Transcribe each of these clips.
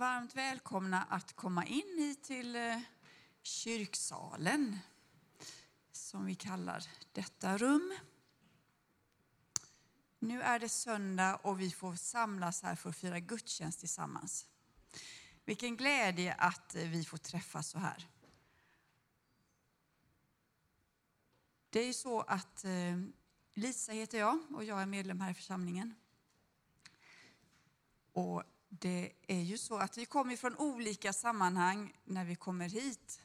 Varmt välkomna att komma in hit till eh, kyrksalen, som vi kallar detta rum. Nu är det söndag och vi får samlas här för att fira gudstjänst tillsammans. Vilken glädje att eh, vi får träffas så här. Det är ju så att eh, Lisa heter jag och jag är medlem här i församlingen. Och det är ju så att vi kommer från olika sammanhang när vi kommer hit.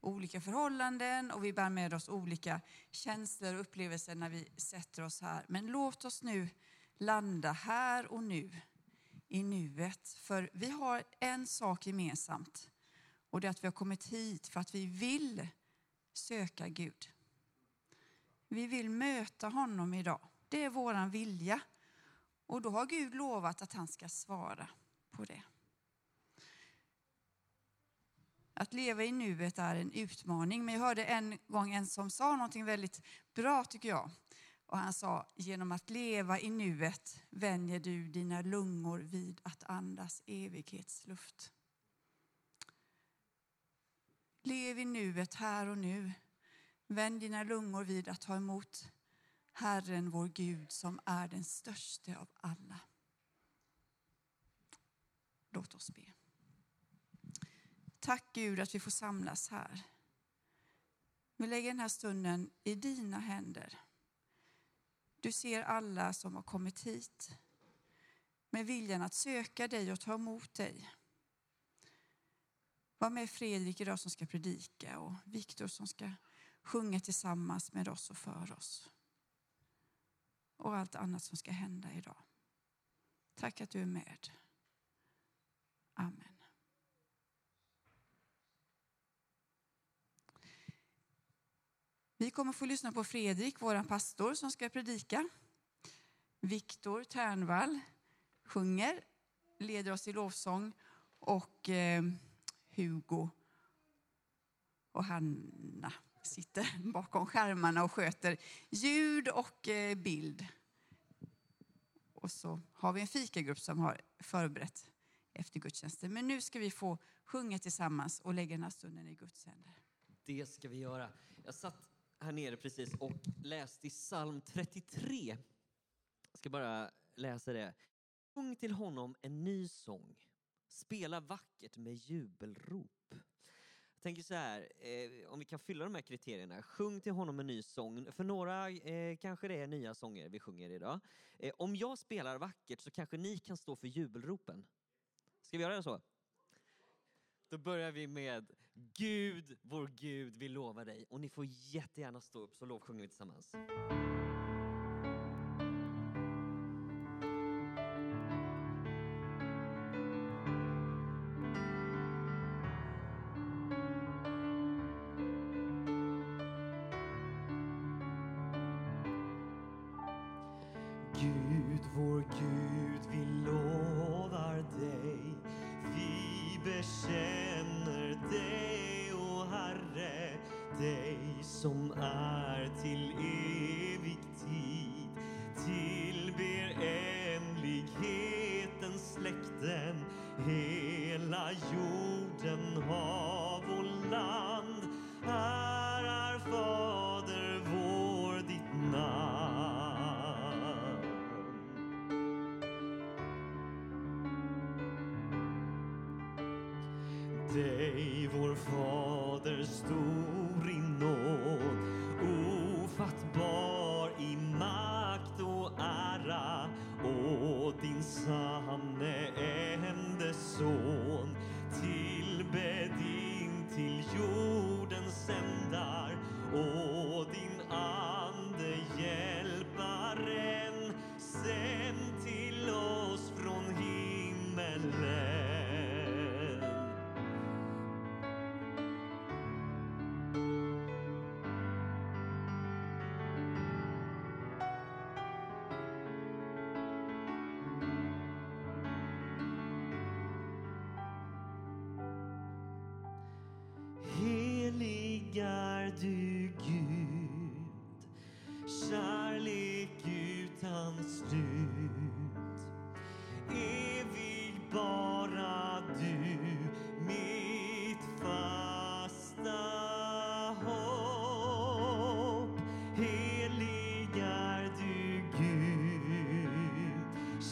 Olika förhållanden och vi bär med oss olika känslor och upplevelser när vi sätter oss här. Men låt oss nu landa här och nu, i nuet. För vi har en sak gemensamt och det är att vi har kommit hit för att vi vill söka Gud. Vi vill möta honom idag. Det är vår vilja. Och då har Gud lovat att han ska svara på det. Att leva i nuet är en utmaning. Men jag hörde en gång en som sa någonting väldigt bra tycker jag. Och han sa, genom att leva i nuet vänjer du dina lungor vid att andas evighetsluft. Lev i nuet här och nu. Vänd dina lungor vid att ta emot Herren vår Gud som är den största av alla. Låt oss be. Tack Gud att vi får samlas här. Vi lägger den här stunden i dina händer. Du ser alla som har kommit hit med viljan att söka dig och ta emot dig. Var med Fredrik idag som ska predika och Viktor som ska sjunga tillsammans med oss och för oss och allt annat som ska hända idag. Tack att du är med. Amen. Vi kommer få lyssna på Fredrik, vår pastor, som ska predika. Viktor Ternvall sjunger, leder oss i lovsång och eh, Hugo och Hanna sitter bakom skärmarna och sköter ljud och eh, bild. Och så har vi en fikagrupp som har förberett efter gudstjänsten. Men nu ska vi få sjunga tillsammans och lägga den här stunden i Guds händer. Det ska vi göra. Jag satt här nere precis och läste i psalm 33. Jag ska bara läsa det. Sjung till honom en ny sång. Spela vackert med jubelrop. Jag tänker så här, eh, om vi kan fylla de här kriterierna. Sjung till honom en ny sång. För några eh, kanske det är nya sånger vi sjunger idag. Eh, om jag spelar vackert så kanske ni kan stå för jubelropen. Ska vi göra det så? Då börjar vi med Gud, vår Gud, vi lovar dig. Och ni får jättegärna stå upp så lovsjunger vi tillsammans.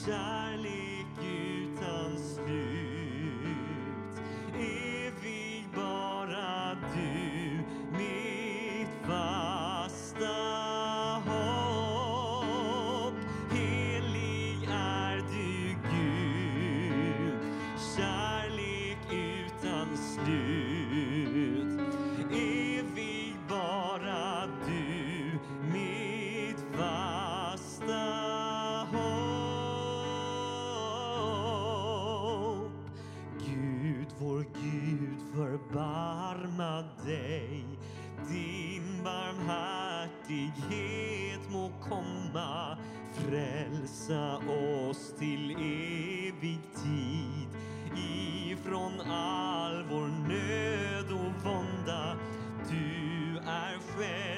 Kärlek från all vår nöd och vånda. Du är själv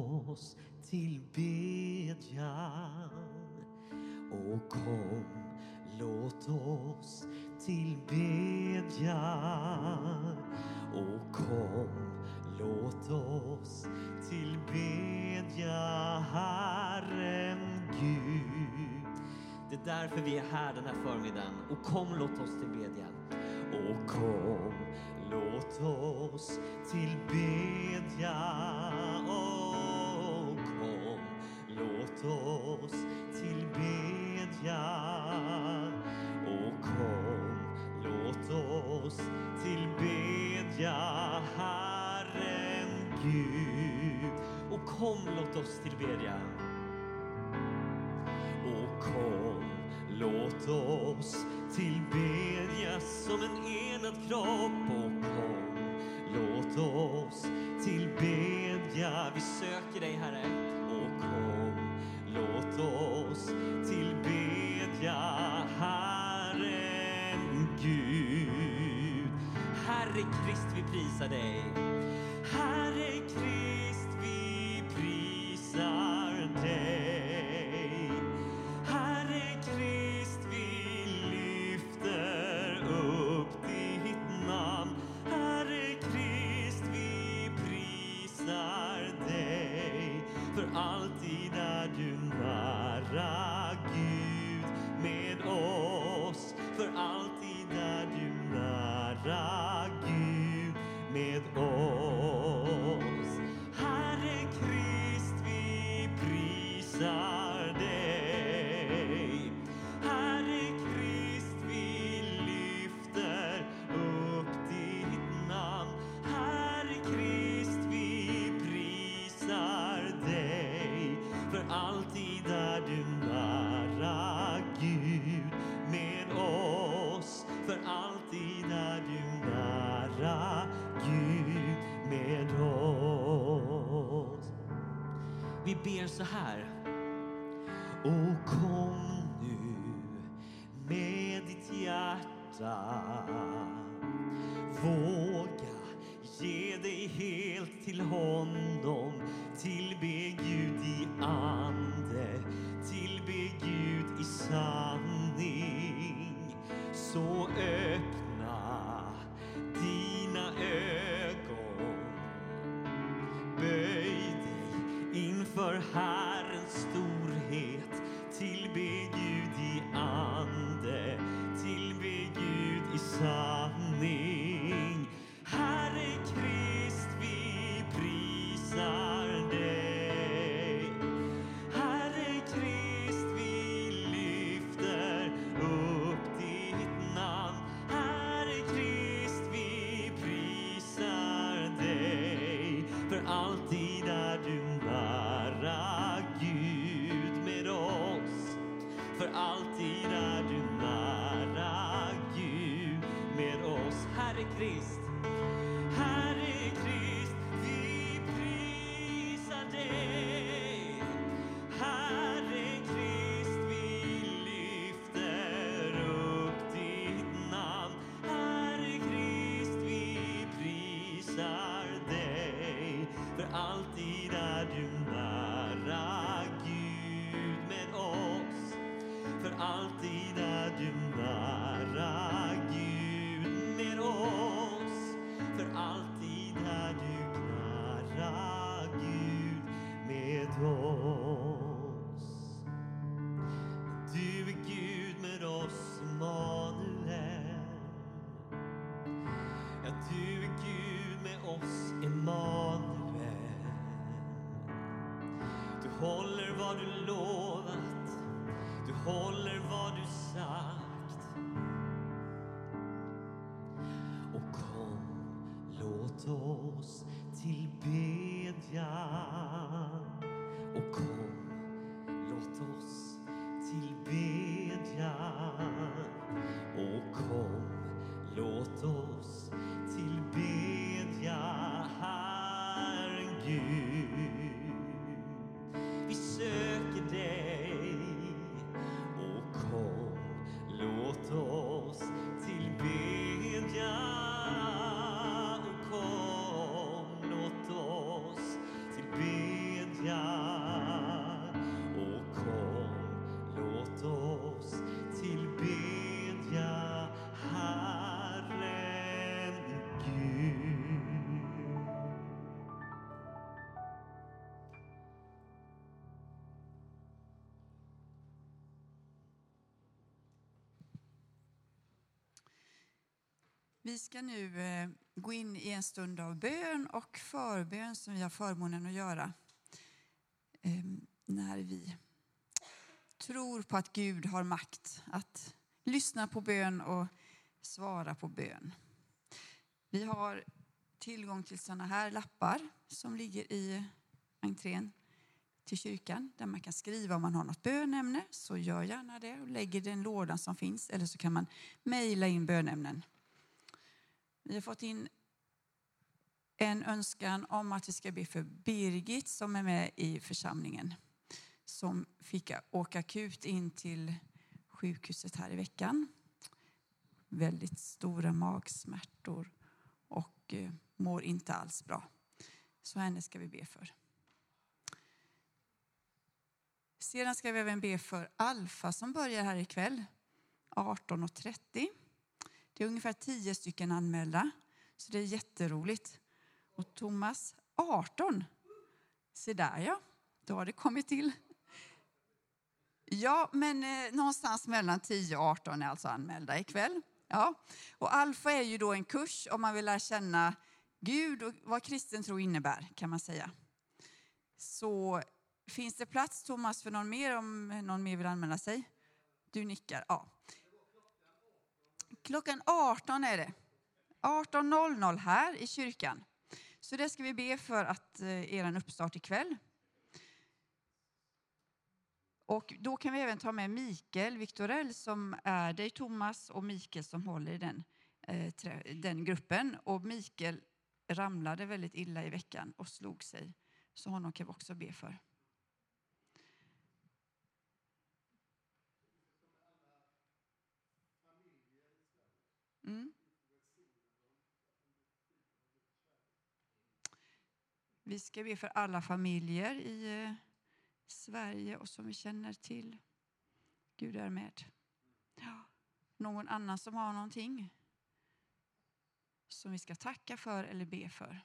oss till bedjan. Och kom, låt oss tillbedja. Och kom, låt oss tillbedja Herren Gud. Det är därför vi är här den här förmiddagen. Och kom, låt oss tillbedja. Och kom, låt oss tillbedja. Och låt oss tillbedja. Och kom, låt oss till bedja Herren Gud. Och kom, låt oss till bedja. Och kom, låt oss till bedja som en enad kropp. Och kom, låt oss till bedja. Vi söker dig, Herre. Och kom, låt oss tillbedja Herren Gud. Herre Krist, vi prisar dig. Herre Krist, nära, ber så här. Och kom nu med ditt hjärta. Våga ge dig helt till honom. Tillbe Gud i allt. Oss tillbedja. Vi ska nu eh, gå in i en stund av bön och förbön som vi har förmånen att göra. Eh, när vi tror på att Gud har makt att lyssna på bön och svara på bön. Vi har tillgång till sådana här lappar som ligger i entrén till kyrkan där man kan skriva om man har något bönämne. Så gör gärna det och lägg i den lådan som finns eller så kan man mejla in bönämnen. Vi har fått in en önskan om att vi ska be för Birgit som är med i församlingen. Som fick åka akut in till sjukhuset här i veckan. Väldigt stora magsmärtor och eh, mår inte alls bra. Så henne ska vi be för. Sedan ska vi även be för Alfa som börjar här ikväll 18.30. Det är ungefär tio stycken anmälda, så det är jätteroligt. Och Thomas, 18. Se där ja, då har det kommit till. Ja, men eh, någonstans mellan 10 och 18 är alltså anmälda ikväll. Ja. Och Alfa är ju då en kurs om man vill lära känna Gud och vad kristen tro innebär, kan man säga. Så finns det plats, Thomas, för någon mer om någon mer vill anmäla sig? Du nickar, ja. Klockan 18 är det. 18.00 här i kyrkan. Så det ska vi be för att eh, er uppstart ikväll. Och då kan vi även ta med Mikael Viktorell som är dig Thomas och Mikael som håller i den, eh, den gruppen. Och Mikael ramlade väldigt illa i veckan och slog sig. Så honom kan vi också be för. Mm. Vi ska be för alla familjer i eh, Sverige och som vi känner till. Gud är med. Ja. Någon annan som har någonting som vi ska tacka för eller be för?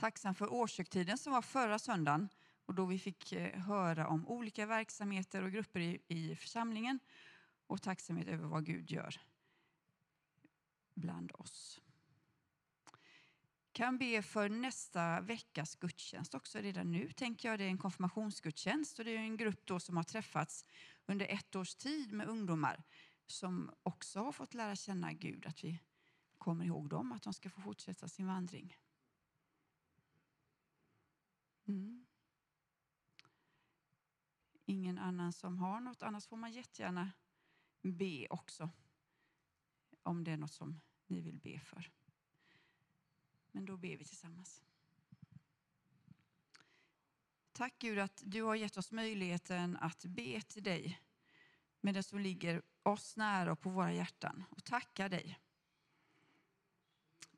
Tacksam för årshögtiden som var förra söndagen och då vi fick eh, höra om olika verksamheter och grupper i, i församlingen och tacksamhet över vad Gud gör bland oss. Kan be för nästa veckas gudstjänst också redan nu. tänker jag Det är en konfirmationsgudstjänst och det är en grupp då som har träffats under ett års tid med ungdomar som också har fått lära känna Gud, att vi kommer ihåg dem, att de ska få fortsätta sin vandring. Mm. ingen annan som har något, annars får man jättegärna be också. Om det är något som ni vill be för. Men då ber vi tillsammans. Tack Gud att du har gett oss möjligheten att be till dig med det som ligger oss nära och på våra hjärtan och tacka dig.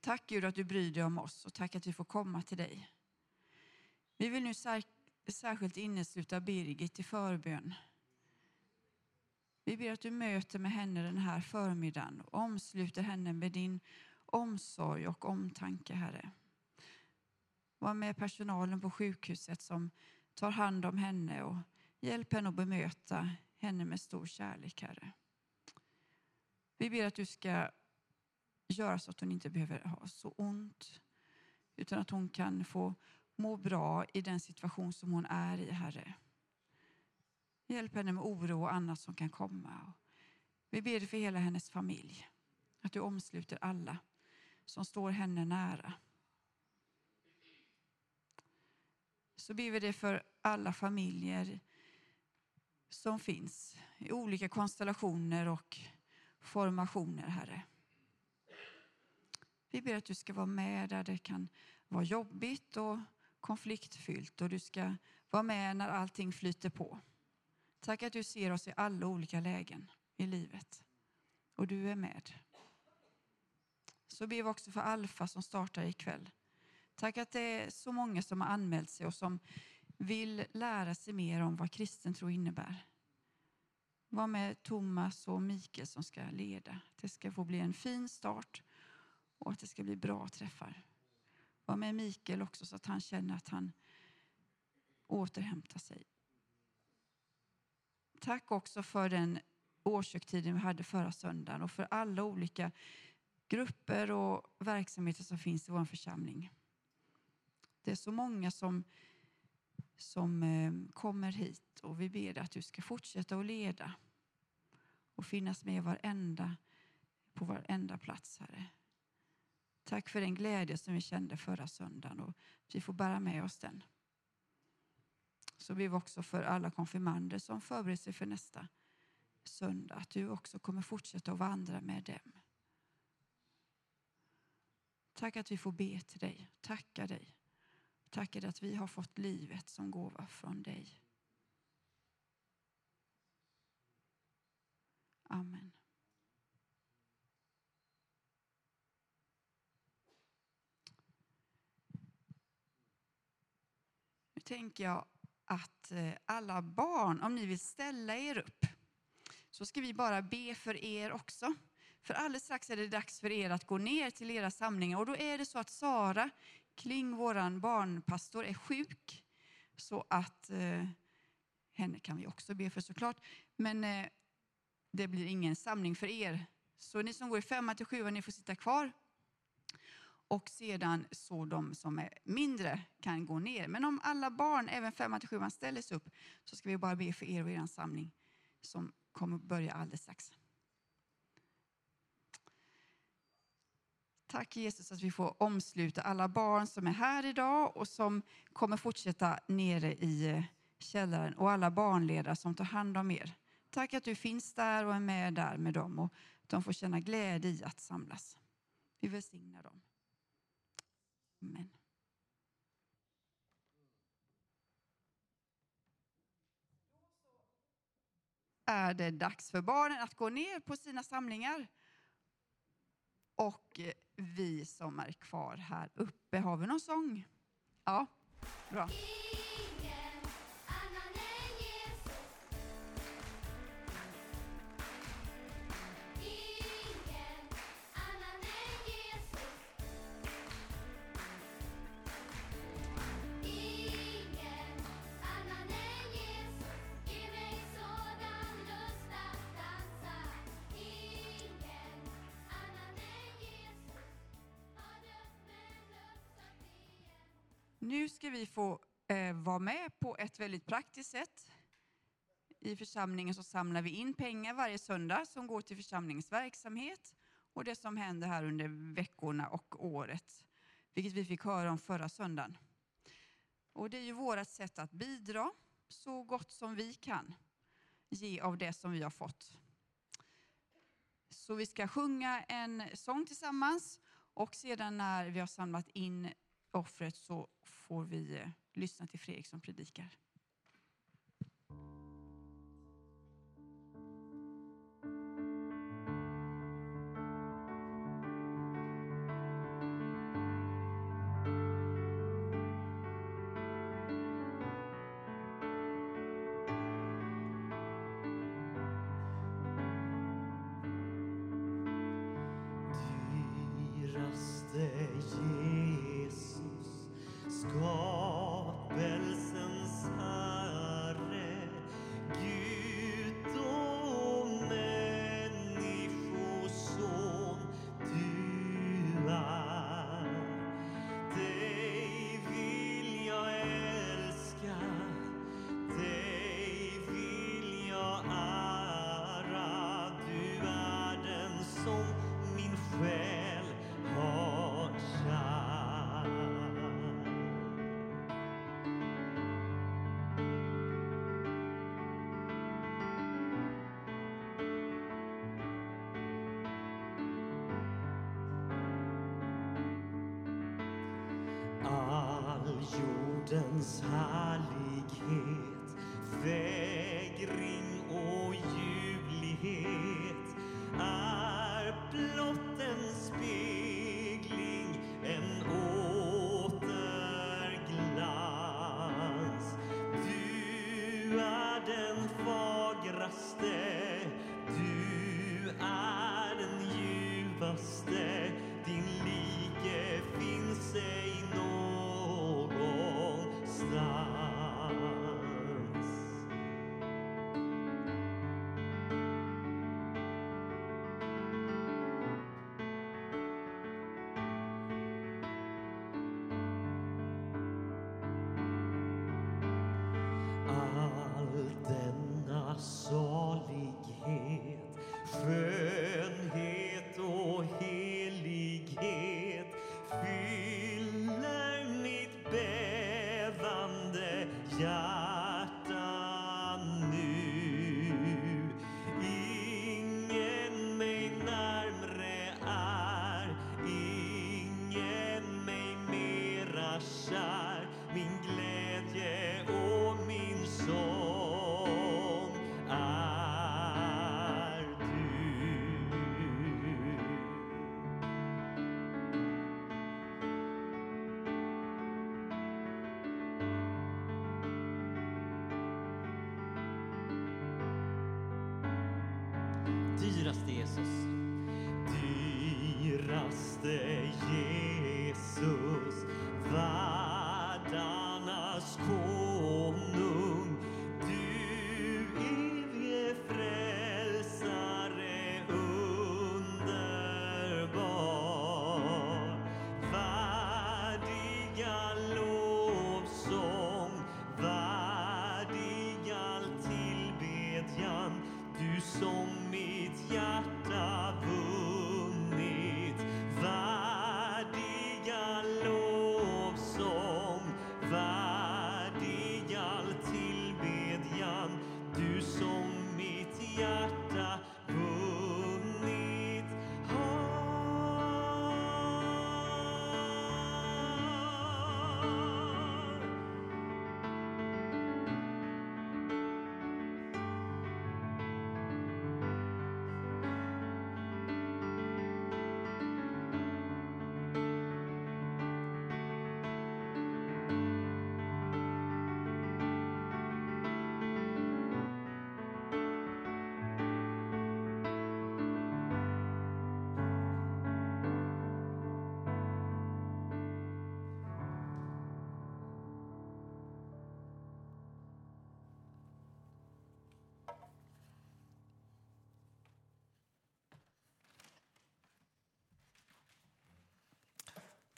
Tack Gud att du bryr dig om oss och tack att vi får komma till dig. Vi vill nu särskilt innesluta Birgit i förbön. Vi ber att du möter med henne den här förmiddagen och omsluter henne med din omsorg och omtanke, Herre. Var med personalen på sjukhuset som tar hand om henne och hjälp henne att bemöta henne med stor kärlek, Herre. Vi ber att du ska göra så att hon inte behöver ha så ont, utan att hon kan få må bra i den situation som hon är i, Herre. Hjälp henne med oro och annat som kan komma. Vi ber för hela hennes familj, att du omsluter alla som står henne nära. Så ber vi det för alla familjer som finns i olika konstellationer och formationer, Herre. Vi ber att du ska vara med där det kan vara jobbigt och konfliktfyllt och du ska vara med när allting flyter på. Tack att du ser oss i alla olika lägen i livet och du är med. Så ber vi också för Alfa som startar ikväll. Tack att det är så många som har anmält sig och som vill lära sig mer om vad kristen tro innebär. Var med Thomas och Mikael som ska leda. Det ska få bli en fin start och att det ska bli bra träffar. Var med Mikael också så att han känner att han återhämtar sig. Tack också för den årshögtiden vi hade förra söndagen och för alla olika grupper och verksamheter som finns i vår församling. Det är så många som, som eh, kommer hit och vi ber att du ska fortsätta att leda och finnas med varenda, på varenda plats, Herre. Tack för den glädje som vi kände förra söndagen och vi får bära med oss den. Så ber vi också för alla konfirmander som förbereder sig för nästa söndag, att du också kommer fortsätta att vandra med dem. Tack att vi får be till dig, tacka dig. Tacka dig att vi har fått livet som gåva från dig. Amen. Tänker jag att eh, alla barn, om ni vill ställa er upp, så ska vi bara be för er också. För alldeles strax är det dags för er att gå ner till era samlingar och då är det så att Sara Kling, vår barnpastor, är sjuk. Så att eh, henne kan vi också be för såklart. Men eh, det blir ingen samling för er. Så ni som går i femma till sjuan, ni får sitta kvar. Och sedan så de som är mindre kan gå ner. Men om alla barn, även 5 till sjuan, ställer sig upp så ska vi bara be för er och er samling som kommer börja alldeles strax. Tack Jesus att vi får omsluta alla barn som är här idag och som kommer fortsätta nere i eh, källaren och alla barnledare som tar hand om er. Tack att du finns där och är med där med dem och de får känna glädje i att samlas. Vi välsignar dem. Amen. är det dags för barnen att gå ner på sina samlingar. Och vi som är kvar här uppe, har vi någon sång? Ja, bra. Ska vi få eh, vara med på ett väldigt praktiskt sätt. I församlingen så samlar vi in pengar varje söndag som går till församlingens verksamhet och det som händer här under veckorna och året, vilket vi fick höra om förra söndagen. Och det är ju vårt sätt att bidra så gott som vi kan ge av det som vi har fått. Så vi ska sjunga en sång tillsammans och sedan när vi har samlat in offret så får vi eh, lyssna till Fredrik som predikar. Jordens härlighet, vägring och ljuvlighet är blott Jesus. Dyraste Jesus,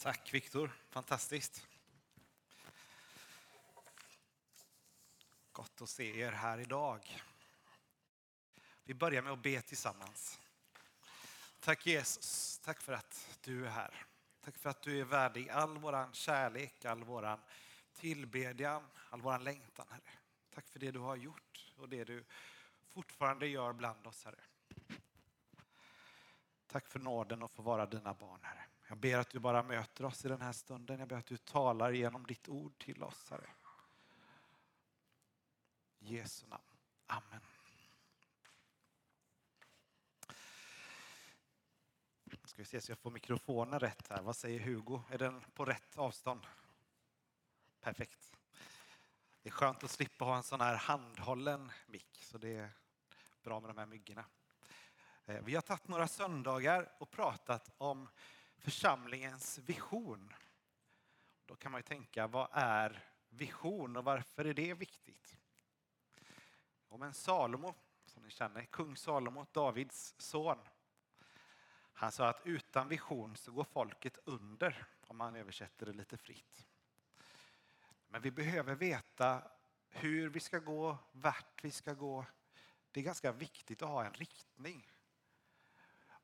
Tack Viktor, fantastiskt. Gott att se er här idag. Vi börjar med att be tillsammans. Tack Jesus, tack för att du är här. Tack för att du är värdig all våran kärlek, all våran tillbedjan, all våran längtan Herre. Tack för det du har gjort och det du fortfarande gör bland oss, Herre. Tack för nåden att få vara dina barn, Herre. Jag ber att du bara möter oss i den här stunden. Jag ber att du talar genom ditt ord till oss, Herre. I Jesu namn. Amen. Ska vi se så jag får mikrofonen rätt här. Vad säger Hugo? Är den på rätt avstånd? Perfekt. Det är skönt att slippa ha en sån här handhållen mick, så det är bra med de här myggorna. Eh, vi har tagit några söndagar och pratat om församlingens vision. Då kan man ju tänka, vad är vision och varför är det viktigt? Ja, men Salomo, som ni känner, kung Salomo, Davids son. Han sa att utan vision så går folket under, om man översätter det lite fritt. Men vi behöver veta hur vi ska gå, vart vi ska gå. Det är ganska viktigt att ha en riktning.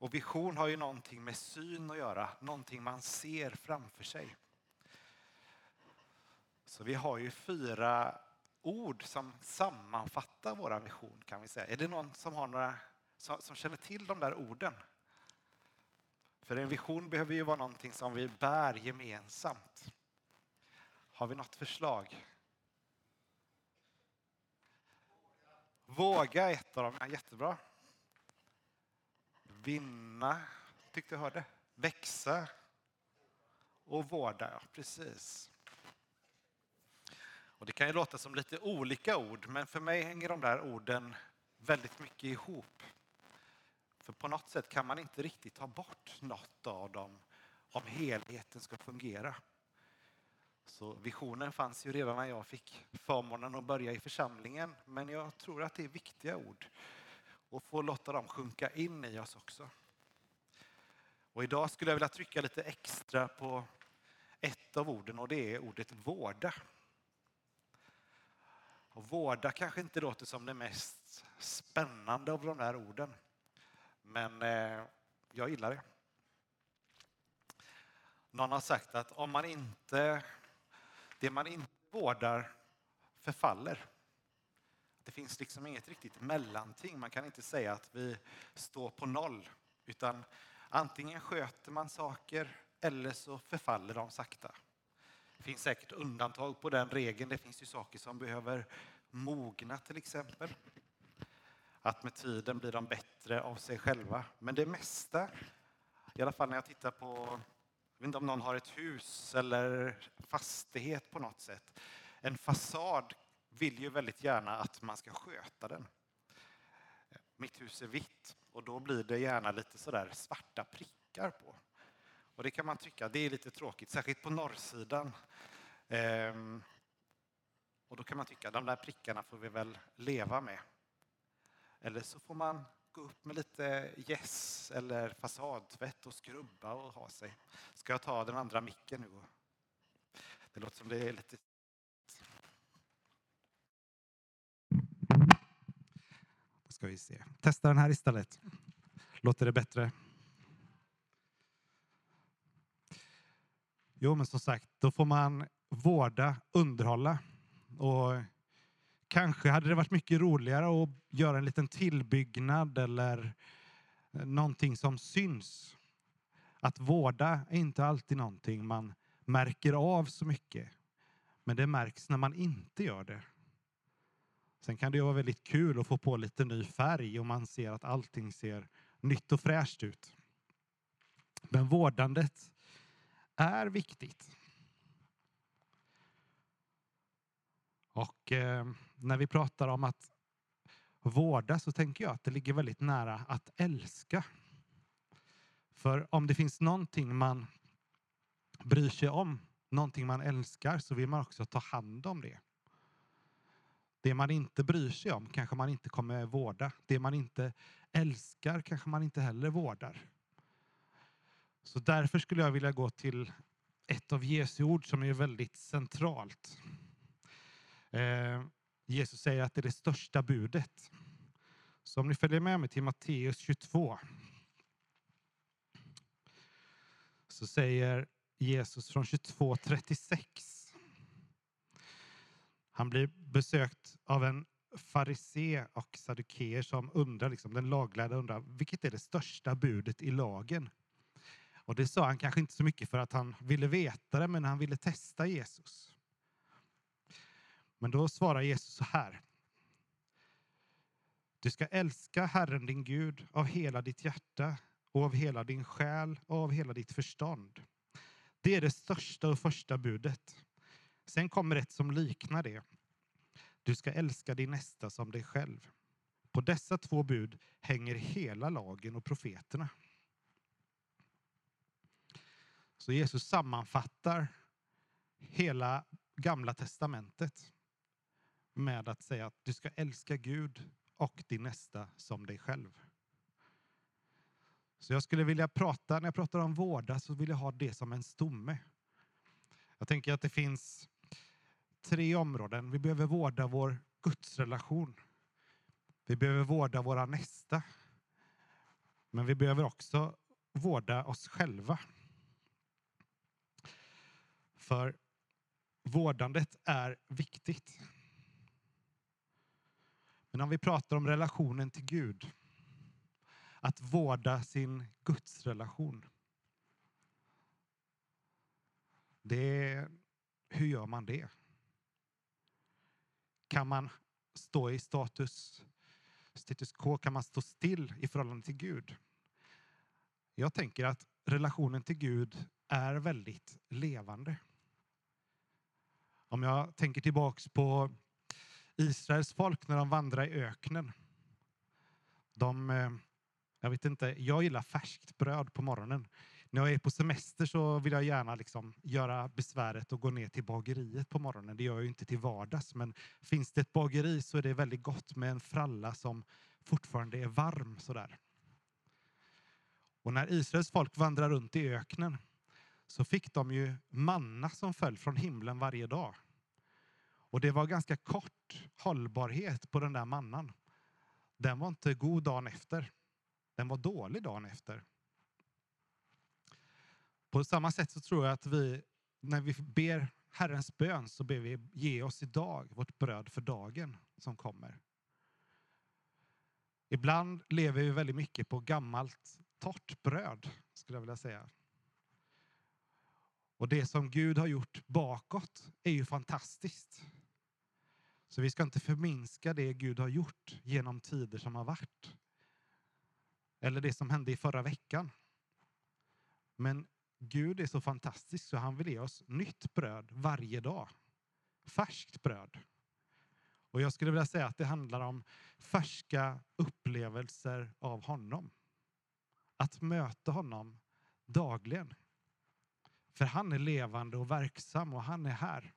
Och vision har ju någonting med syn att göra, någonting man ser framför sig. Så vi har ju fyra ord som sammanfattar vår vision kan vi säga. Är det någon som, har några, som, som känner till de där orden? För en vision behöver ju vara någonting som vi bär gemensamt. Har vi något förslag? Våga är ett av dem. Jättebra. Vinna, tyckte jag hörde. Växa. Och vårda, ja precis. Och det kan ju låta som lite olika ord, men för mig hänger de där orden väldigt mycket ihop. För på något sätt kan man inte riktigt ta bort något av dem om helheten ska fungera. Så visionen fanns ju redan när jag fick förmånen att börja i församlingen, men jag tror att det är viktiga ord och få låta dem sjunka in i oss också. Och idag skulle jag vilja trycka lite extra på ett av orden och det är ordet vårda. Och vårda kanske inte låter som det mest spännande av de där orden. Men eh, jag gillar det. Någon har sagt att om man inte, det man inte vårdar förfaller. Det finns liksom inget riktigt mellanting. Man kan inte säga att vi står på noll. Utan antingen sköter man saker eller så förfaller de sakta. Det finns säkert undantag på den regeln. Det finns ju saker som behöver mogna till exempel. Att med tiden blir de bättre av sig själva. Men det mesta, i alla fall när jag tittar på, jag vet inte om någon har ett hus eller fastighet på något sätt. En fasad vill ju väldigt gärna att man ska sköta den. Mitt hus är vitt och då blir det gärna lite sådär svarta prickar på. Och det kan man tycka, det är lite tråkigt, särskilt på norrsidan. Ehm, och då kan man tycka, de där prickarna får vi väl leva med. Eller så får man gå upp med lite gäss eller fasadtvätt och skrubba och ha sig. Ska jag ta den andra micken nu? Det låter som det är lite... ska vi se. Testa den här istället. Låter det bättre? Jo, men som sagt, då får man vårda, underhålla. Och kanske hade det varit mycket roligare att göra en liten tillbyggnad eller eh, någonting som syns. Att vårda är inte alltid någonting man märker av så mycket. Men det märks när man inte gör det. Sen kan det ju vara väldigt kul att få på lite ny färg och man ser att allting ser nytt och fräscht ut. Men vårdandet är viktigt. Och eh, när vi pratar om att vårda så tänker jag att det ligger väldigt nära att älska. För om det finns någonting man bryr sig om, någonting man älskar, så vill man också ta hand om det. Det man inte bryr sig om kanske man inte kommer vårda. Det man inte älskar kanske man inte heller vårdar. Så därför skulle jag vilja gå till ett av Jesu ord som är väldigt centralt. Eh, Jesus säger att det är det största budet. Så om ni följer med mig till Matteus 22. Så säger Jesus från 22.36. Han blir besökt av en farisé och saddukeer som undrar, liksom, den laglärda undrar, vilket är det största budet i lagen? Och det sa han kanske inte så mycket för att han ville veta det, men han ville testa Jesus. Men då svarar Jesus så här. Du ska älska Herren din Gud av hela ditt hjärta och av hela din själ och av hela ditt förstånd. Det är det största och första budet. Sen kommer ett som liknar det. Du ska älska din nästa som dig själv. På dessa två bud hänger hela lagen och profeterna. Så Jesus sammanfattar hela gamla testamentet med att säga att du ska älska Gud och din nästa som dig själv. Så jag skulle vilja prata, när jag pratar om vårda så vill jag ha det som en stomme. Jag tänker att det finns tre områden. Vi behöver vårda vår gudsrelation. Vi behöver vårda våra nästa. Men vi behöver också vårda oss själva. För vårdandet är viktigt. Men om vi pratar om relationen till Gud, att vårda sin gudsrelation. Det hur gör man det? Kan man stå i status, status quo? Kan man stå still i förhållande till Gud? Jag tänker att relationen till Gud är väldigt levande. Om jag tänker tillbaks på Israels folk när de vandrar i öknen. De, eh, jag vet inte, jag gillar färskt bröd på morgonen. När jag är på semester så vill jag gärna liksom göra besväret och gå ner till bageriet på morgonen. Det gör jag ju inte till vardags, men finns det ett bageri så är det väldigt gott med en fralla som fortfarande är varm sådär. Och när Israels folk vandrar runt i öknen så fick de ju manna som föll från himlen varje dag. Och det var ganska kort hållbarhet på den där mannan. Den var inte god dagen efter. Den var dålig dagen efter. På samma sätt så tror jag att vi, när vi ber Herrens bön så ber vi ge oss idag vårt bröd för dagen som kommer. Ibland lever vi väldigt mycket på gammalt torrt bröd, skulle jag vilja säga. Och det som Gud har gjort bakåt är ju fantastiskt. Så vi ska inte förminska det Gud har gjort genom tider som har varit. Eller det som hände i förra veckan. Men Gud är så fantastisk så han vill ge oss nytt bröd varje dag. Färskt bröd. Och jag skulle vilja säga att det handlar om färska upplevelser av honom. Att möta honom dagligen. För han är levande och verksam och han är här.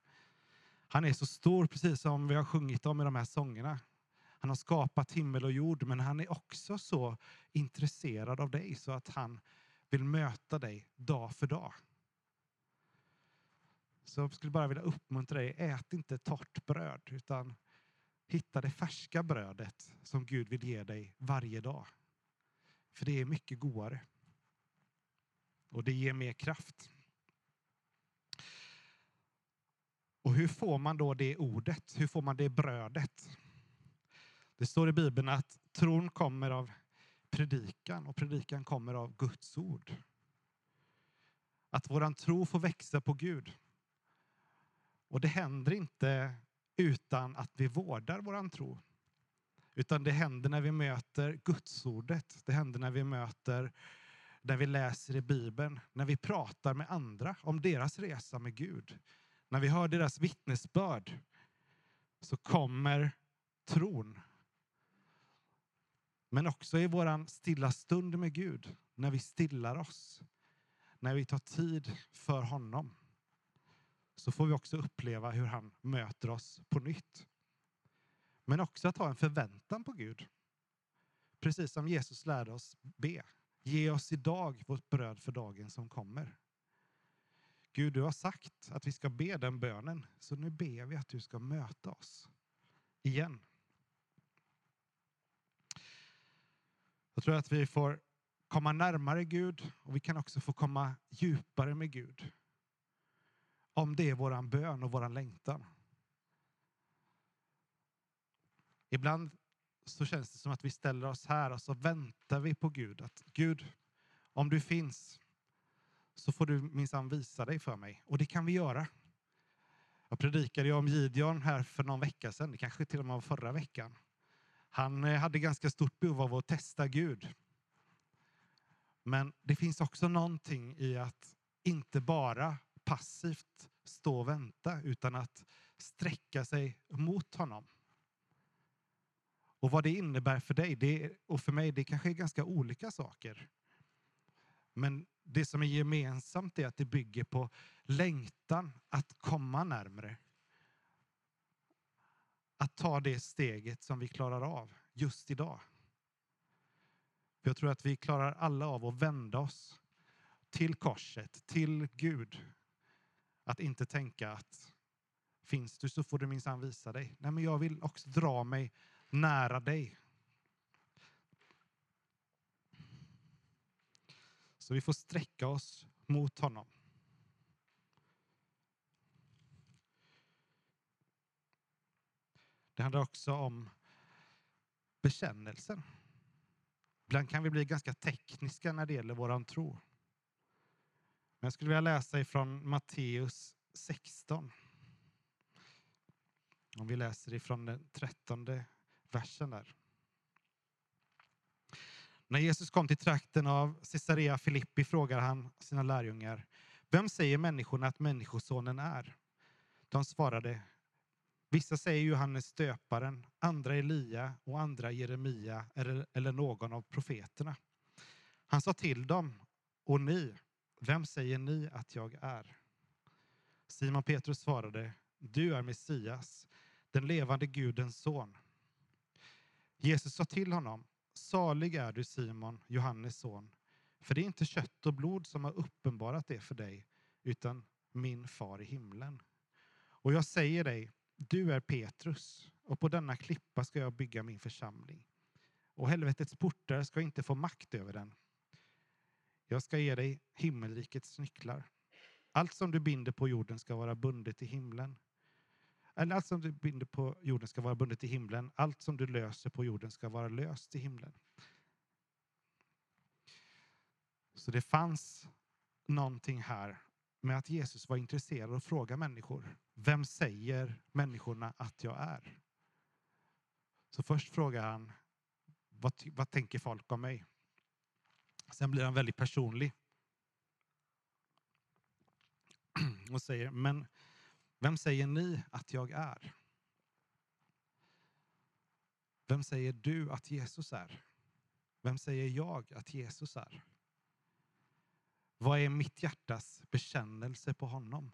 Han är så stor, precis som vi har sjungit om i de här sångerna. Han har skapat himmel och jord, men han är också så intresserad av dig så att han vill möta dig dag för dag. Så jag skulle bara vilja uppmuntra dig, ät inte torrt bröd, utan hitta det färska brödet som Gud vill ge dig varje dag. För det är mycket godare. Och det ger mer kraft. Och hur får man då det ordet? Hur får man det brödet? Det står i Bibeln att tron kommer av predikan och predikan kommer av Guds ord. Att våran tro får växa på Gud. Och det händer inte utan att vi vårdar våran tro. Utan det händer när vi möter Gudsordet. Det händer när vi möter, när vi läser i Bibeln, när vi pratar med andra om deras resa med Gud. När vi hör deras vittnesbörd så kommer tron. Men också i våran stilla stund med Gud, när vi stillar oss, när vi tar tid för honom, så får vi också uppleva hur han möter oss på nytt. Men också att ha en förväntan på Gud. Precis som Jesus lärde oss be. Ge oss idag vårt bröd för dagen som kommer. Gud, du har sagt att vi ska be den bönen, så nu ber vi att du ska möta oss igen. Jag tror att vi får komma närmare Gud och vi kan också få komma djupare med Gud. Om det är våran bön och våran längtan. Ibland så känns det som att vi ställer oss här och så väntar vi på Gud. Att Gud, om du finns så får du minsann visa dig för mig. Och det kan vi göra. Jag predikade ju om Gideon här för någon vecka sedan, det kanske till och med var förra veckan. Han eh, hade ganska stort behov av att testa Gud. Men det finns också någonting i att inte bara passivt stå och vänta utan att sträcka sig mot honom. Och vad det innebär för dig det, och för mig, det kanske är ganska olika saker. Men det som är gemensamt är att det bygger på längtan att komma närmre. Att ta det steget som vi klarar av just idag. Jag tror att vi klarar alla av att vända oss till korset, till Gud. Att inte tänka att finns du så får du minsann visa dig. Nej, men jag vill också dra mig nära dig. Så vi får sträcka oss mot honom. Det handlar också om bekännelsen. Ibland kan vi bli ganska tekniska när det gäller våran tro. Men jag skulle vilja läsa ifrån Matteus 16. Om vi läser ifrån den trettonde versen där. När Jesus kom till trakten av Caesarea Filippi frågar han sina lärjungar Vem säger människorna att Människosonen är? De svarade Vissa säger Johannes stöparen, andra Elia och andra Jeremia eller, eller någon av profeterna. Han sa till dem, och ni, vem säger ni att jag är? Simon Petrus svarade, du är Messias, den levande Gudens son. Jesus sa till honom, salig är du Simon, Johannes son, för det är inte kött och blod som har uppenbarat det för dig, utan min far i himlen. Och jag säger dig, du är Petrus, och på denna klippa ska jag bygga min församling. Och helvetets portar ska inte få makt över den. Jag ska ge dig himmelrikets nycklar. Allt som du binder på jorden ska vara bundet i himlen. Eller allt som du binder på jorden ska vara bundet i himlen. Allt som du löser på jorden ska vara löst i himlen. Så det fanns någonting här med att Jesus var intresserad av att fråga människor. Vem säger människorna att jag är? Så först frågar han, vad, vad tänker folk om mig? Sen blir han väldigt personlig. Och säger, men vem säger ni att jag är? Vem säger du att Jesus är? Vem säger jag att Jesus är? Vad är mitt hjärtas bekännelse på honom?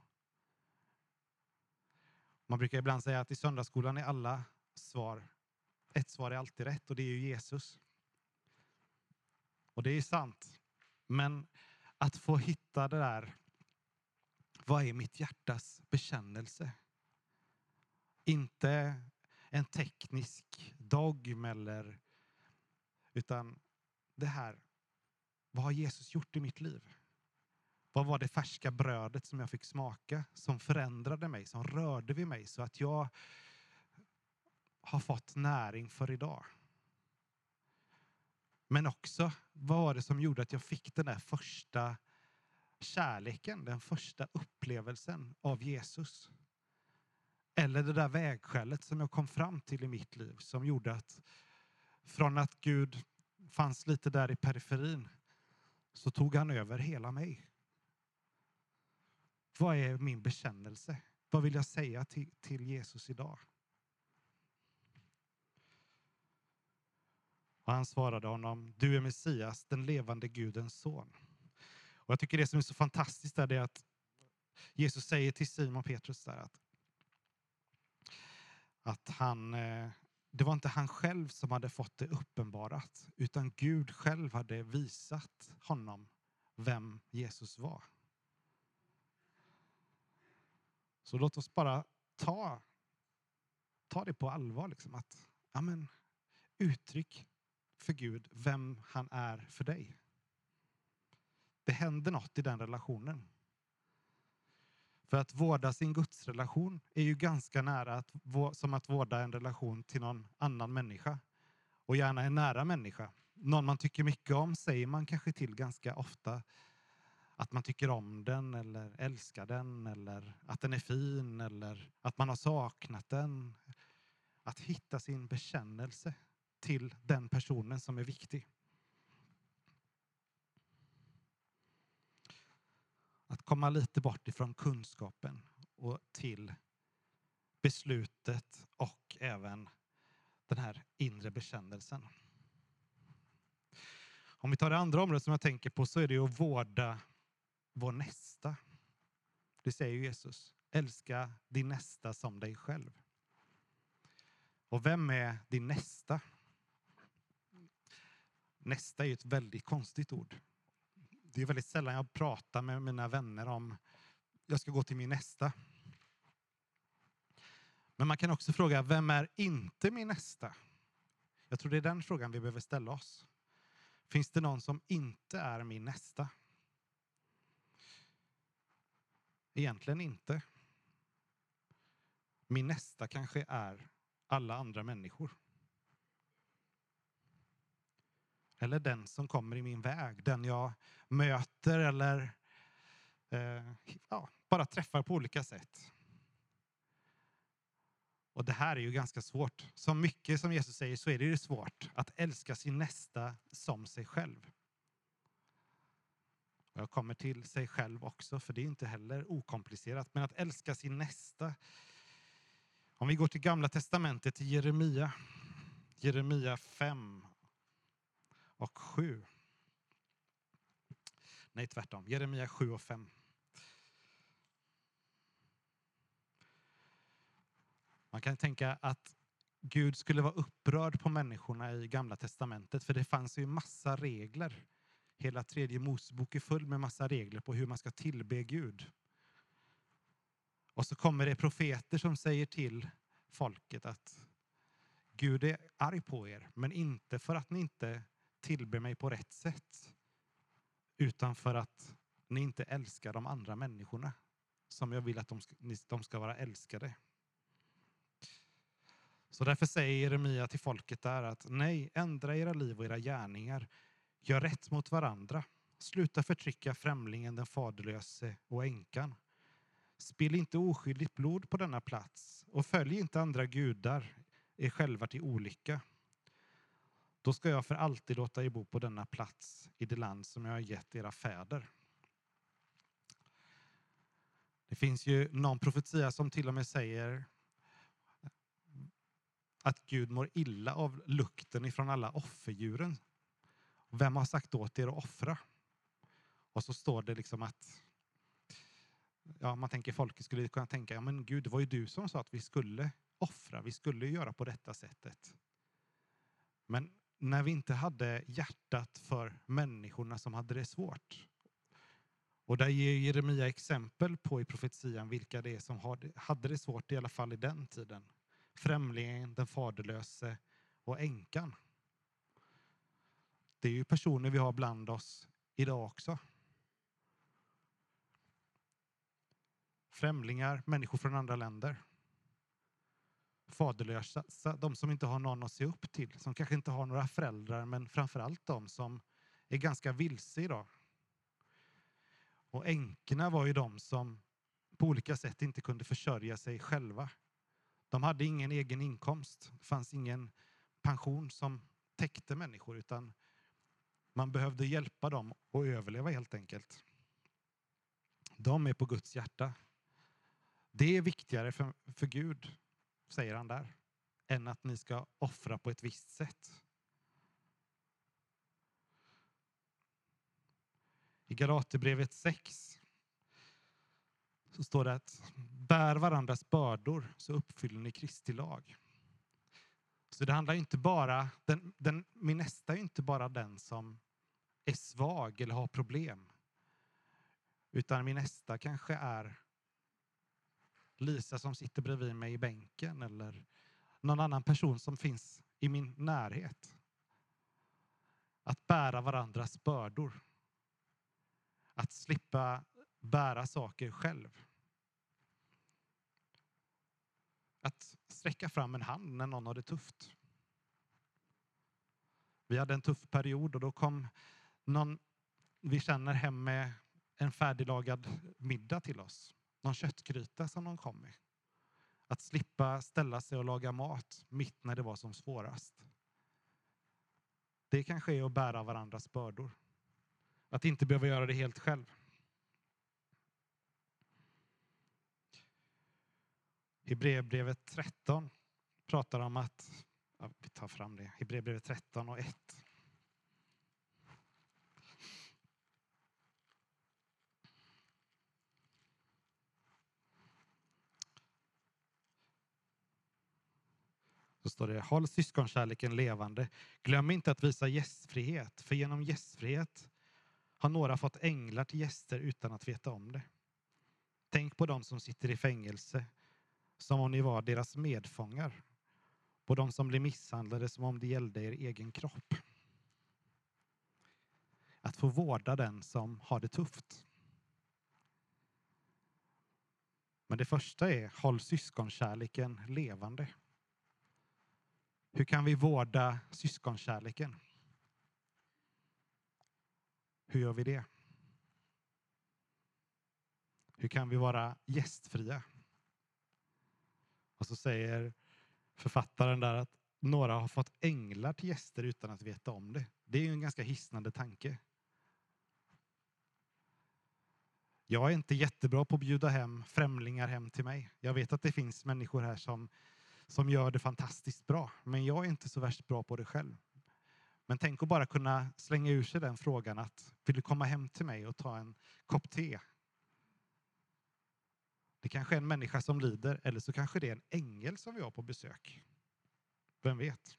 Man brukar ibland säga att i söndagsskolan är alla svar, ett svar är alltid rätt och det är ju Jesus. Och det är sant. Men att få hitta det där, vad är mitt hjärtas bekännelse? Inte en teknisk dogm eller, utan det här, vad har Jesus gjort i mitt liv? Vad var det färska brödet som jag fick smaka som förändrade mig, som rörde vid mig så att jag har fått näring för idag? Men också, vad var det som gjorde att jag fick den där första kärleken, den första upplevelsen av Jesus? Eller det där vägskälet som jag kom fram till i mitt liv som gjorde att från att Gud fanns lite där i periferin så tog han över hela mig. Vad är min bekännelse? Vad vill jag säga till, till Jesus idag? Och han svarade honom, du är Messias, den levande Gudens son. Och jag tycker det som är så fantastiskt är att Jesus säger till Simon Petrus där att, att han, eh, det var inte han själv som hade fått det uppenbarat, utan Gud själv hade visat honom vem Jesus var. Så låt oss bara ta, ta det på allvar. Liksom, att, amen, uttryck för Gud vem han är för dig. Det händer något i den relationen. För att vårda sin gudsrelation är ju ganska nära att, som att vårda en relation till någon annan människa. Och gärna en nära människa. Någon man tycker mycket om säger man kanske till ganska ofta att man tycker om den eller älskar den eller att den är fin eller att man har saknat den. Att hitta sin bekännelse till den personen som är viktig. Att komma lite bort ifrån kunskapen och till beslutet och även den här inre bekännelsen. Om vi tar det andra området som jag tänker på så är det ju att vårda vår nästa. Det säger Jesus. Älska din nästa som dig själv. Och vem är din nästa? Nästa är ju ett väldigt konstigt ord. Det är väldigt sällan jag pratar med mina vänner om jag ska gå till min nästa. Men man kan också fråga, vem är inte min nästa? Jag tror det är den frågan vi behöver ställa oss. Finns det någon som inte är min nästa? Egentligen inte. Min nästa kanske är alla andra människor. Eller den som kommer i min väg, den jag möter eller eh, ja, bara träffar på olika sätt. Och det här är ju ganska svårt. Så mycket som Jesus säger så är det ju svårt att älska sin nästa som sig själv. Och jag kommer till sig själv också, för det är inte heller okomplicerat. Men att älska sin nästa. Om vi går till Gamla Testamentet, till Jeremia. Jeremia 5 och 7. Nej, tvärtom. Jeremia 7 och 5. Man kan tänka att Gud skulle vara upprörd på människorna i Gamla Testamentet, för det fanns ju massa regler. Hela tredje Mosebok är full med massa regler på hur man ska tillbe Gud. Och så kommer det profeter som säger till folket att Gud är arg på er, men inte för att ni inte tillber mig på rätt sätt, utan för att ni inte älskar de andra människorna som jag vill att de ska, de ska vara älskade. Så därför säger Jeremia till folket där att nej, ändra era liv och era gärningar. Gör rätt mot varandra. Sluta förtrycka främlingen, den faderlöse och änkan. Spill inte oskyldigt blod på denna plats och följ inte andra gudar er själva till olycka. Då ska jag för alltid låta er bo på denna plats i det land som jag har gett era fäder. Det finns ju någon profetia som till och med säger att Gud mår illa av lukten ifrån alla offerdjuren. Vem har sagt åt er att offra? Och så står det liksom att ja, man tänker folket skulle kunna tänka, ja men Gud, det var ju du som sa att vi skulle offra, vi skulle göra på detta sättet. Men när vi inte hade hjärtat för människorna som hade det svårt. Och där ger Jeremia exempel på i profetian vilka det är som hade det svårt, i alla fall i den tiden. Främlingen, den faderlöse och änkan. Det är ju personer vi har bland oss idag också. Främlingar, människor från andra länder. Faderlösa, de som inte har någon att se upp till, som kanske inte har några föräldrar, men framförallt de som är ganska vilse idag. Och änkorna var ju de som på olika sätt inte kunde försörja sig själva. De hade ingen egen inkomst. Det fanns ingen pension som täckte människor, utan man behövde hjälpa dem att överleva helt enkelt. De är på Guds hjärta. Det är viktigare för, för Gud, säger han där, än att ni ska offra på ett visst sätt. I Galaterbrevet 6 så står det att bär varandras bördor så uppfyller ni Kristi lag. Så det handlar inte bara, den, den, min nästa är inte bara den som är svag eller har problem. Utan min nästa kanske är Lisa som sitter bredvid mig i bänken eller någon annan person som finns i min närhet. Att bära varandras bördor. Att slippa bära saker själv. Att sträcka fram en hand när någon har det tufft. Vi hade en tuff period och då kom någon vi känner hem med en färdiglagad middag till oss. Någon köttgryta som de kom med. Att slippa ställa sig och laga mat mitt när det var som svårast. Det kanske är att bära varandras bördor. Att inte behöva göra det helt själv. Hebreerbrevet 13 pratar om att, ja, vi tar fram det, Hebreerbrevet 13 och 1. Står det, håll syskonkärleken levande. Glöm inte att visa gästfrihet, för genom gästfrihet har några fått änglar till gäster utan att veta om det. Tänk på dem som sitter i fängelse, som om ni var deras medfångar. På dem som blir misshandlade som om det gällde er egen kropp. Att få vårda den som har det tufft. Men det första är, håll syskonkärleken levande. Hur kan vi vårda syskonkärleken? Hur gör vi det? Hur kan vi vara gästfria? Och så säger författaren där att några har fått änglar till gäster utan att veta om det. Det är ju en ganska hisnande tanke. Jag är inte jättebra på att bjuda hem främlingar hem till mig. Jag vet att det finns människor här som, som gör det fantastiskt bra, men jag är inte så värst bra på det själv. Men tänk att bara kunna slänga ur sig den frågan att vill du komma hem till mig och ta en kopp te? Det kanske är en människa som lider eller så kanske det är en ängel som vi har på besök. Vem vet?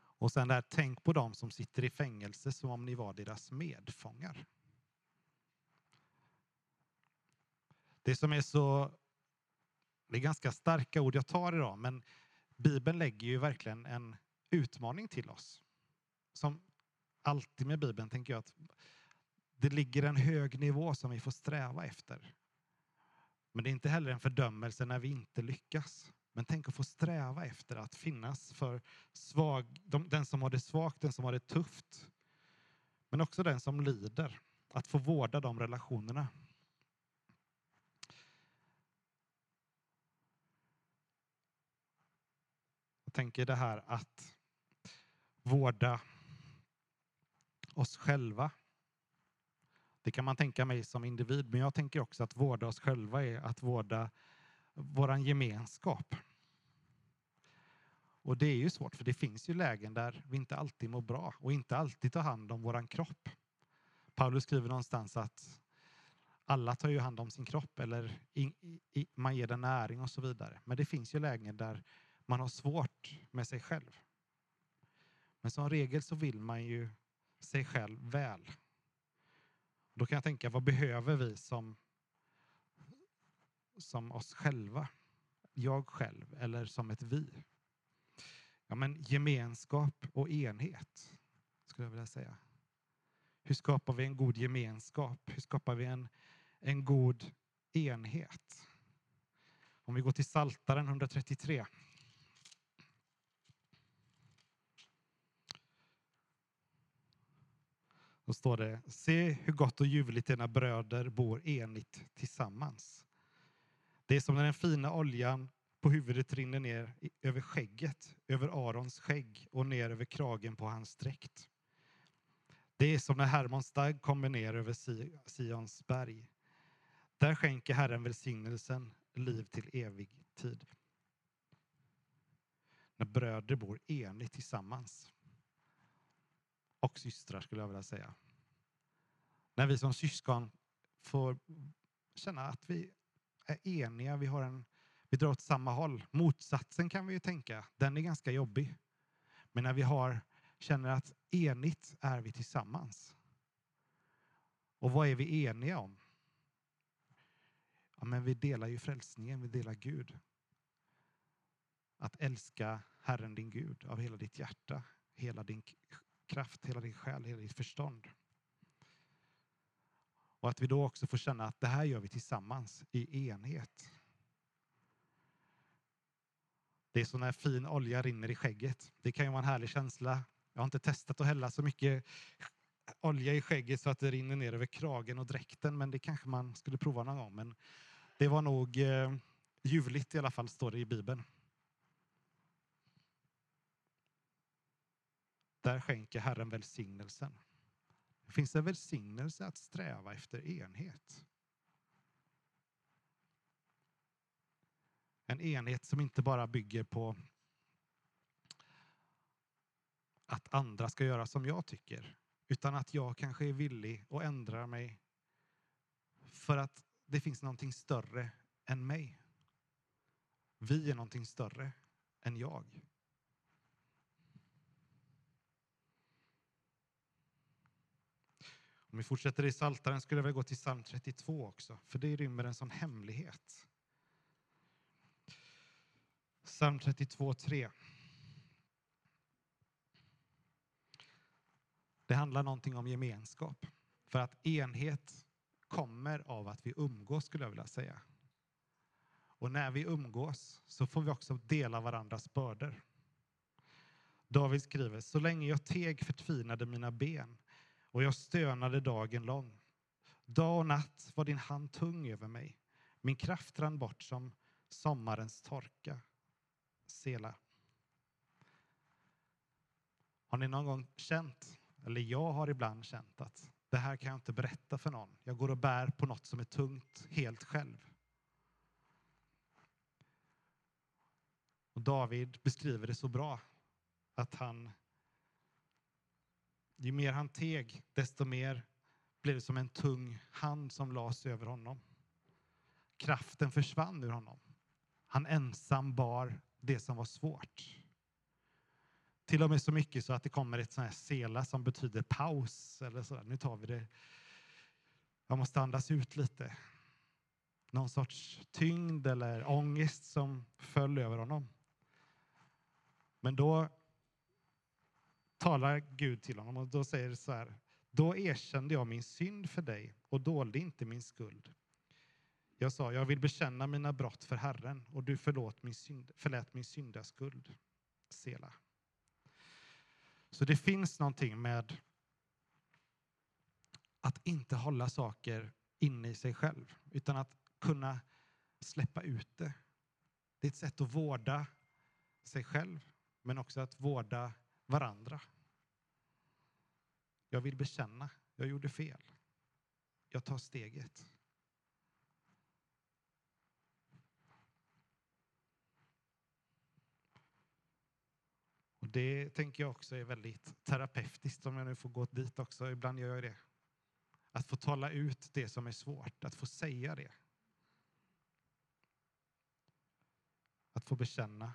Och sen där, tänk på dem som sitter i fängelse som om ni var deras medfångar. Det som är så, det är ganska starka ord jag tar idag, men Bibeln lägger ju verkligen en utmaning till oss. Som alltid med Bibeln tänker jag att det ligger en hög nivå som vi får sträva efter. Men det är inte heller en fördömelse när vi inte lyckas. Men tänk att få sträva efter att finnas för svag, den som har det svagt, den som har det tufft. Men också den som lider. Att få vårda de relationerna. Tänker det här att vårda oss själva. Det kan man tänka mig som individ, men jag tänker också att vårda oss själva är att vårda våran gemenskap. Och det är ju svårt, för det finns ju lägen där vi inte alltid mår bra och inte alltid tar hand om våran kropp. Paulus skriver någonstans att alla tar ju hand om sin kropp eller man ger den näring och så vidare. Men det finns ju lägen där man har svårt med sig själv. Men som regel så vill man ju sig själv väl. Då kan jag tänka, vad behöver vi som, som oss själva? Jag själv eller som ett vi? Ja, men gemenskap och enhet skulle jag vilja säga. Hur skapar vi en god gemenskap? Hur skapar vi en, en god enhet? Om vi går till Saltaren 133 Då står det, se hur gott och ljuvligt dina bröder bor enigt tillsammans. Det är som när den fina oljan på huvudet rinner ner över skägget, över Arons skägg och ner över kragen på hans dräkt. Det är som när Hermons dag kommer ner över Sions berg. Där skänker Herren välsignelsen, liv till evig tid. När bröder bor enigt tillsammans och systrar skulle jag vilja säga. När vi som syskon får känna att vi är eniga, vi, har en, vi drar åt samma håll. Motsatsen kan vi ju tänka, den är ganska jobbig. Men när vi har, känner att enigt är vi tillsammans. Och vad är vi eniga om? Ja, men vi delar ju frälsningen, vi delar Gud. Att älska Herren din Gud av hela ditt hjärta, hela din kraft, hela din själ, hela ditt förstånd. Och att vi då också får känna att det här gör vi tillsammans i enhet. Det är så när fin olja rinner i skägget. Det kan ju vara en härlig känsla. Jag har inte testat att hälla så mycket olja i skägget så att det rinner ner över kragen och dräkten, men det kanske man skulle prova någon gång. Men det var nog eh, ljuvligt i alla fall, står det i Bibeln. Där skänker Herren välsignelsen. Det finns en välsignelse att sträva efter enhet. En enhet som inte bara bygger på att andra ska göra som jag tycker, utan att jag kanske är villig att ändra mig för att det finns någonting större än mig. Vi är någonting större än jag. Om vi fortsätter i Saltaren skulle jag vilja gå till psalm 32 också, för det rymmer en sån hemlighet. Psalm 32, 3. Det handlar någonting om gemenskap. För att enhet kommer av att vi umgås, skulle jag vilja säga. Och när vi umgås så får vi också dela varandras bördor. David skriver, så länge jag teg förtvinade mina ben och jag stönade dagen lång. Dag och natt var din hand tung över mig. Min kraft rann bort som sommarens torka. Sela. Har ni någon gång känt, eller jag har ibland känt att det här kan jag inte berätta för någon. Jag går och bär på något som är tungt helt själv. Och David beskriver det så bra att han ju mer han teg, desto mer blev det som en tung hand som lades över honom. Kraften försvann ur honom. Han ensam bar det som var svårt. Till och med så mycket så att det kommer ett sånt här sela som betyder paus. Eller så. Nu tar vi det. Jag måste andas ut lite. Någon sorts tyngd eller ångest som föll över honom. Men då talar Gud till honom och då säger det så här. Då erkände jag min synd för dig och dolde inte min skuld. Jag sa, jag vill bekänna mina brott för Herren och du förlåt min synd, förlät min syndaskuld. Sela. Så det finns någonting med att inte hålla saker inne i sig själv, utan att kunna släppa ut det. Det är ett sätt att vårda sig själv, men också att vårda varandra. Jag vill bekänna, jag gjorde fel. Jag tar steget. Och Det tänker jag också är väldigt terapeutiskt, om jag nu får gå dit också. Ibland gör jag det. Att få tala ut det som är svårt, att få säga det. Att få bekänna.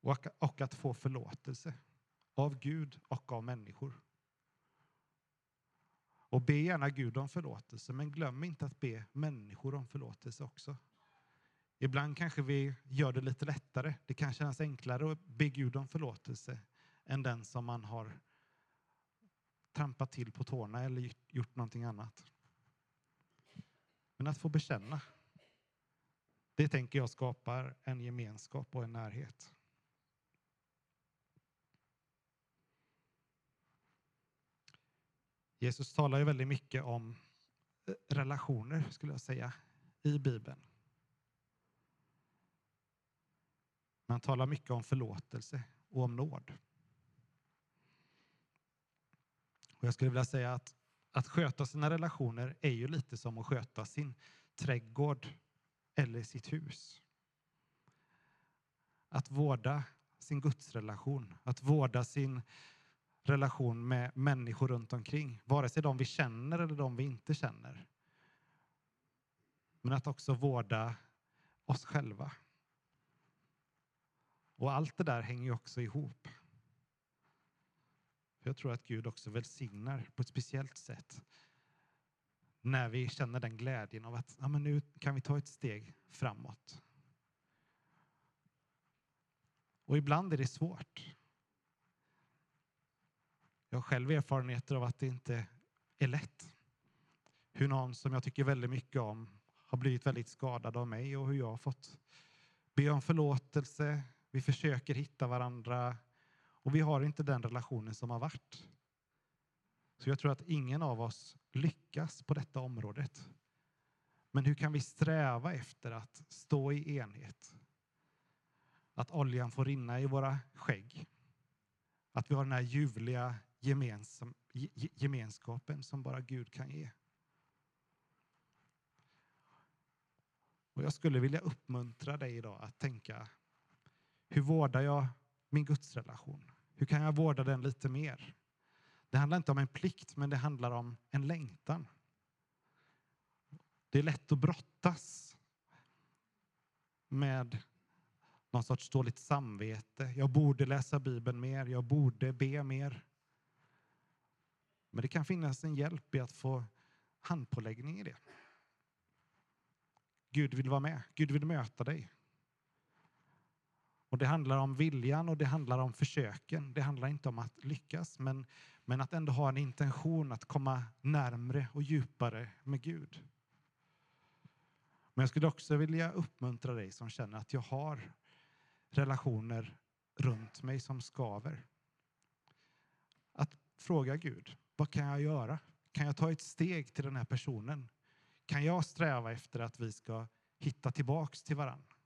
Och, att få förlåtelse av Gud och av människor. Och be gärna Gud om förlåtelse, men glöm inte att be människor om förlåtelse också. Ibland kanske vi gör det lite lättare. Det kan kännas enklare att be Gud om förlåtelse än den som man har trampat till på tårna eller gjort någonting annat. Men att få bekänna, det tänker jag skapar en gemenskap och en närhet. Jesus talar ju väldigt mycket om eh, relationer, skulle jag säga, i Bibeln. Han talar mycket om förlåtelse och om nåd. Och jag skulle vilja säga att att sköta sina relationer är ju lite som att sköta sin trädgård eller sitt hus. Att vårda sin gudsrelation, att vårda sin relation med människor runt omkring, vare sig de vi känner eller de vi inte känner. Men att också vårda oss själva. Och allt det där hänger ju också ihop. För jag tror att Gud också välsignar på ett speciellt sätt när vi känner den glädjen av att ja, men nu kan vi ta ett steg framåt. Och ibland är det svårt. Jag har själv erfarenheter av att det inte är lätt. Hur någon som jag tycker väldigt mycket om har blivit väldigt skadad av mig och hur jag har fått be om förlåtelse, vi försöker hitta varandra och vi har inte den relationen som har varit. Så jag tror att ingen av oss lyckas på detta området. Men hur kan vi sträva efter att stå i enhet? Att oljan får rinna i våra skägg. Att vi har den här ljuvliga gemensam, gemenskapen som bara Gud kan ge. Och jag skulle vilja uppmuntra dig idag att tänka, hur vårdar jag min gudsrelation? Hur kan jag vårda den lite mer? Det handlar inte om en plikt, men det handlar om en längtan. Det är lätt att brottas med någon sorts dåligt samvete. Jag borde läsa Bibeln mer, jag borde be mer. Men det kan finnas en hjälp i att få handpåläggning i det. Gud vill vara med, Gud vill möta dig. Och Det handlar om viljan och det handlar om försöken. Det handlar inte om att lyckas, men, men att ändå ha en intention att komma närmre och djupare med Gud. Men jag skulle också vilja uppmuntra dig som känner att jag har relationer runt mig som skaver. Att fråga Gud, vad kan jag göra? Kan jag ta ett steg till den här personen? Kan jag sträva efter att vi ska hitta tillbaks till varandra?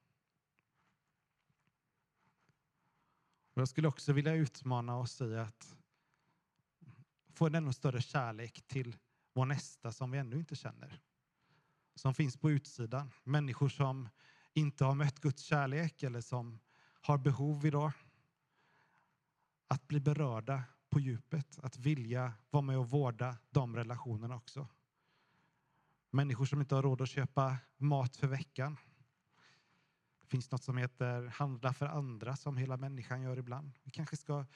Jag skulle också vilja utmana oss i att få en ännu större kärlek till vår nästa som vi ännu inte känner. Som finns på utsidan. Människor som inte har mött Guds kärlek eller som har behov idag. Att bli berörda på djupet, att vilja vara med och vårda de relationerna också. Människor som inte har råd att köpa mat för veckan. Det finns något som heter handla för andra som hela människan gör ibland. Vi kanske ska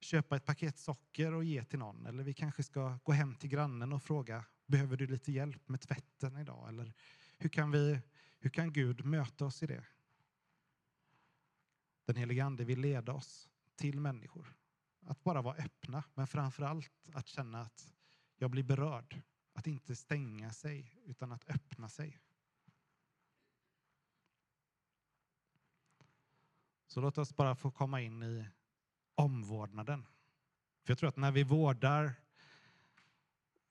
köpa ett paket socker och ge till någon. Eller vi kanske ska gå hem till grannen och fråga, behöver du lite hjälp med tvätten idag? Eller hur kan, vi, hur kan Gud möta oss i det? Den helige Ande vill leda oss till människor. Att bara vara öppna, men framför allt att känna att jag blir berörd. Att inte stänga sig, utan att öppna sig. Så låt oss bara få komma in i omvårdnaden. För jag tror att när vi vårdar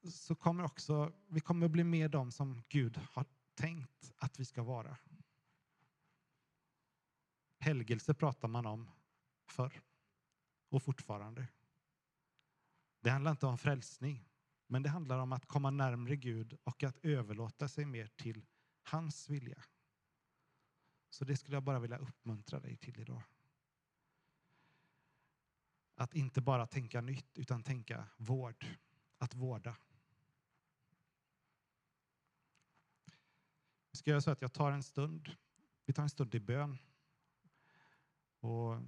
så kommer också, vi kommer bli mer de som Gud har tänkt att vi ska vara. Helgelse pratar man om förr och fortfarande. Det handlar inte om frälsning, men det handlar om att komma närmre Gud och att överlåta sig mer till hans vilja. Så det skulle jag bara vilja uppmuntra dig till idag. Att inte bara tänka nytt, utan tänka vård. Att vårda. Vi ska göra så att jag tar en stund. Vi tar en stund i bön. Och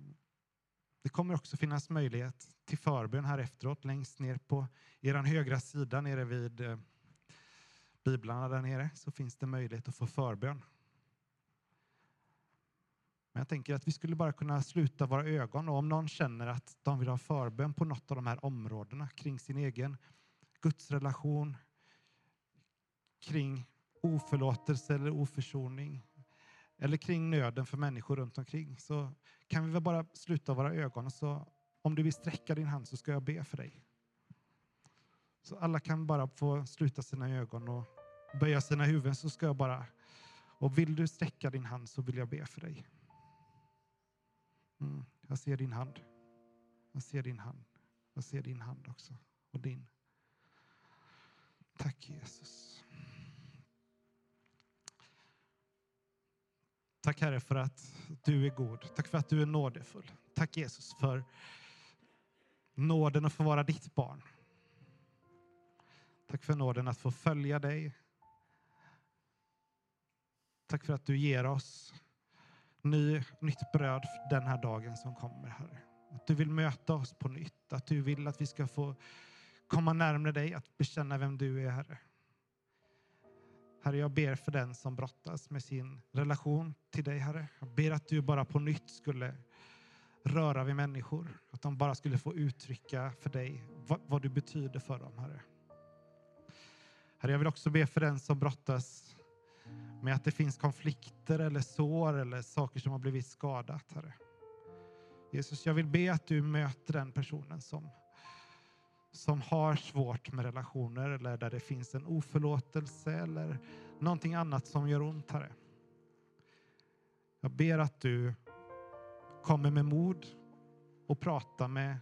det kommer också finnas möjlighet till förbön här efteråt, längst ner på er högra sida, nere vid eh, biblarna där nere, så finns det möjlighet att få förbön. Men jag tänker att vi skulle bara kunna sluta våra ögon och om någon känner att de vill ha förbön på något av de här områdena kring sin egen gudsrelation, kring oförlåtelse eller oförsoning eller kring nöden för människor runt omkring så kan vi väl bara sluta våra ögon och så om du vill sträcka din hand så ska jag be för dig. Så alla kan bara få sluta sina ögon och böja sina huvuden så ska jag bara och vill du sträcka din hand så vill jag be för dig. Mm, jag ser din hand. Jag ser din hand. Jag ser din hand också. Och din. Tack Jesus. Tack Herre för att du är god. Tack för att du är nådefull. Tack Jesus för nåden att få vara ditt barn. Tack för nåden att få följa dig. Tack för att du ger oss ny, nytt bröd den här dagen som kommer, Herre. Att du vill möta oss på nytt, att du vill att vi ska få komma närmare dig, att bekänna vem du är, Herre. Herre, jag ber för den som brottas med sin relation till dig, Herre. Jag ber att du bara på nytt skulle röra vid människor. Att de bara skulle få uttrycka för dig vad, vad du betyder för dem, Herre. Herre, jag vill också be för den som brottas med att det finns konflikter eller sår eller saker som har blivit skadat, Herre. Jesus, jag vill be att du möter den personen som, som har svårt med relationer eller där det finns en oförlåtelse eller någonting annat som gör ont, Herre. Jag ber att du kommer med mod och prata med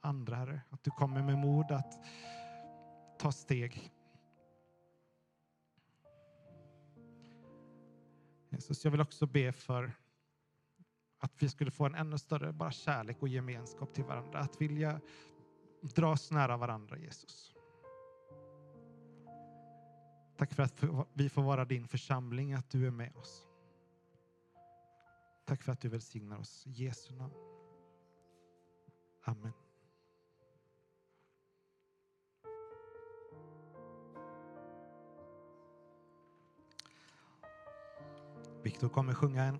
andra, Herre. Att du kommer med mod att ta steg. Jesus, jag vill också be för att vi skulle få en ännu större bara kärlek och gemenskap till varandra. Att vilja dras nära varandra, Jesus. Tack för att vi får vara din församling, att du är med oss. Tack för att du välsignar oss. I Jesu namn. Amen. Viktor kommer sjunga en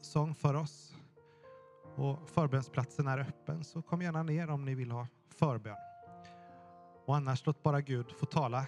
sång för oss. Och förbönsplatsen är öppen, så kom gärna ner om ni vill ha förbön. Och annars låt bara Gud få tala.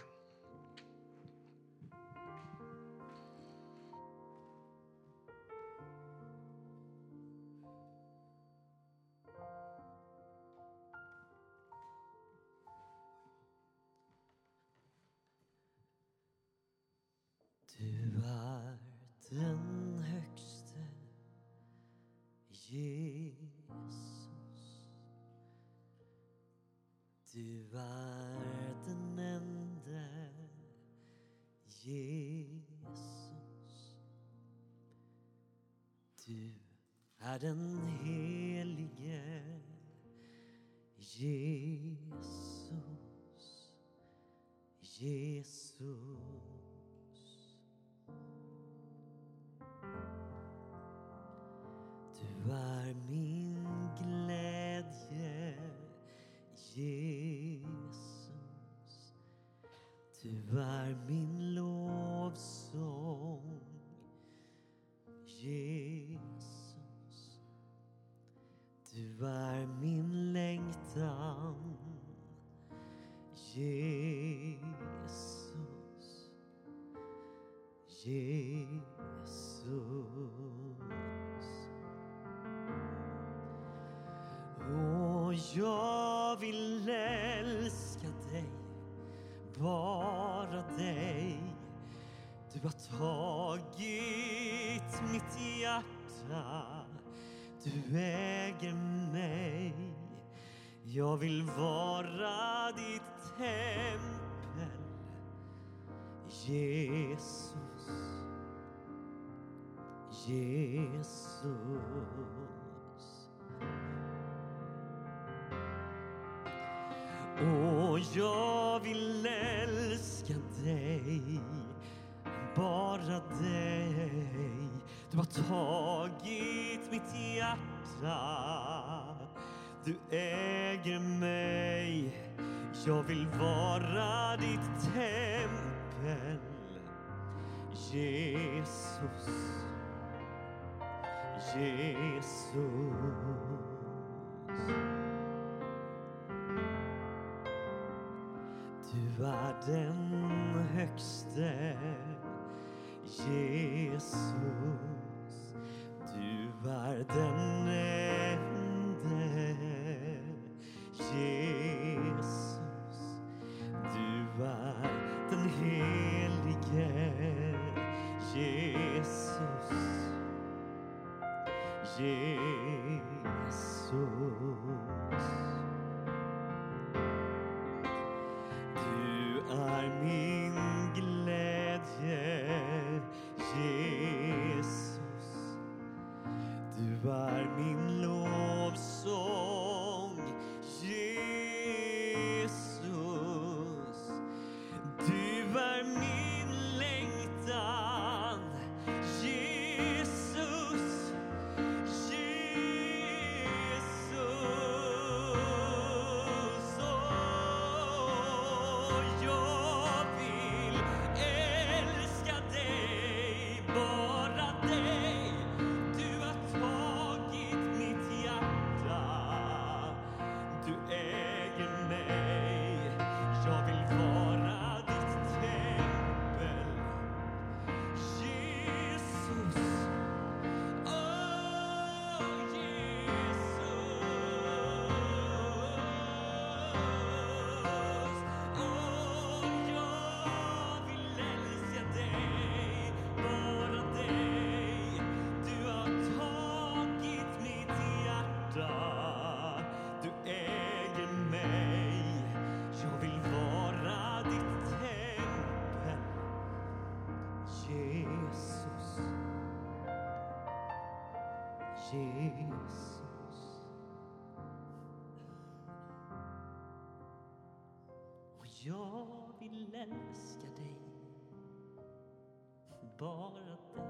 bara dig.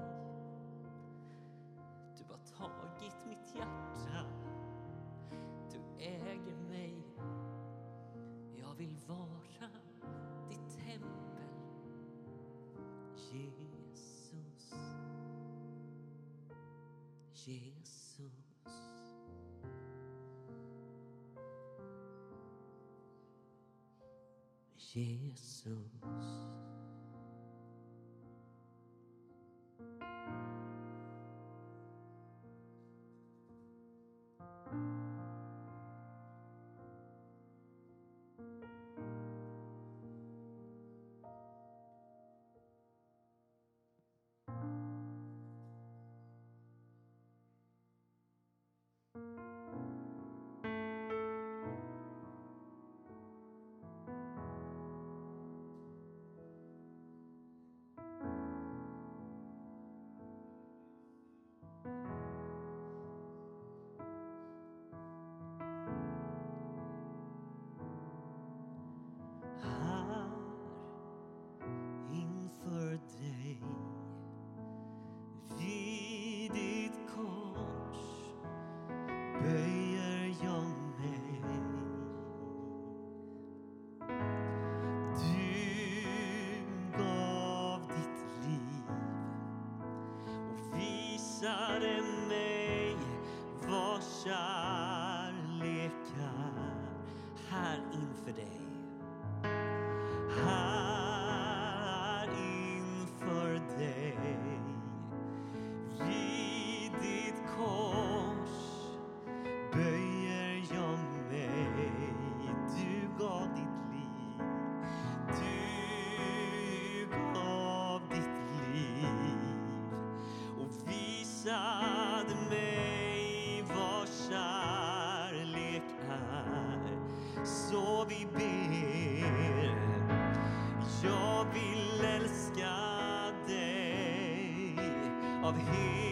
Du har tagit mitt hjärta. Du äger mig. Jag vill vara ditt tempel, Jesus. Jesus. Jesus. pensar en called here.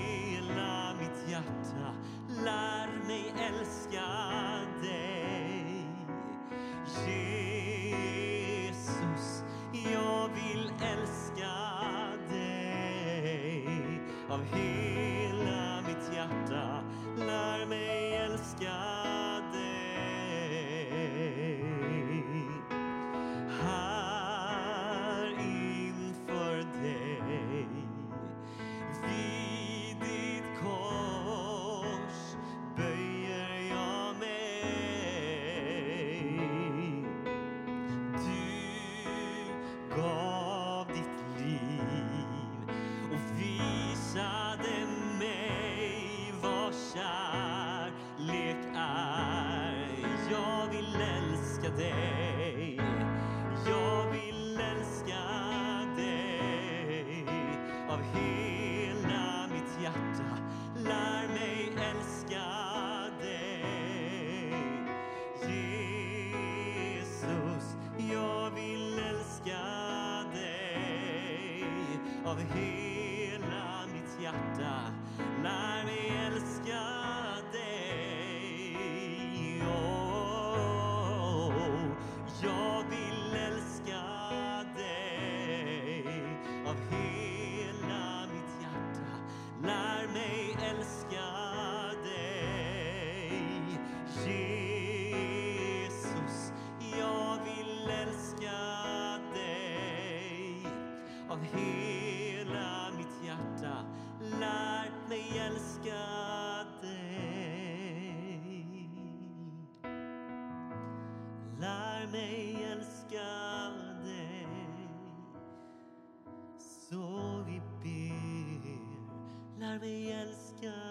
of the heat. mig älskar dig. Så vi ber, lär mig älska dig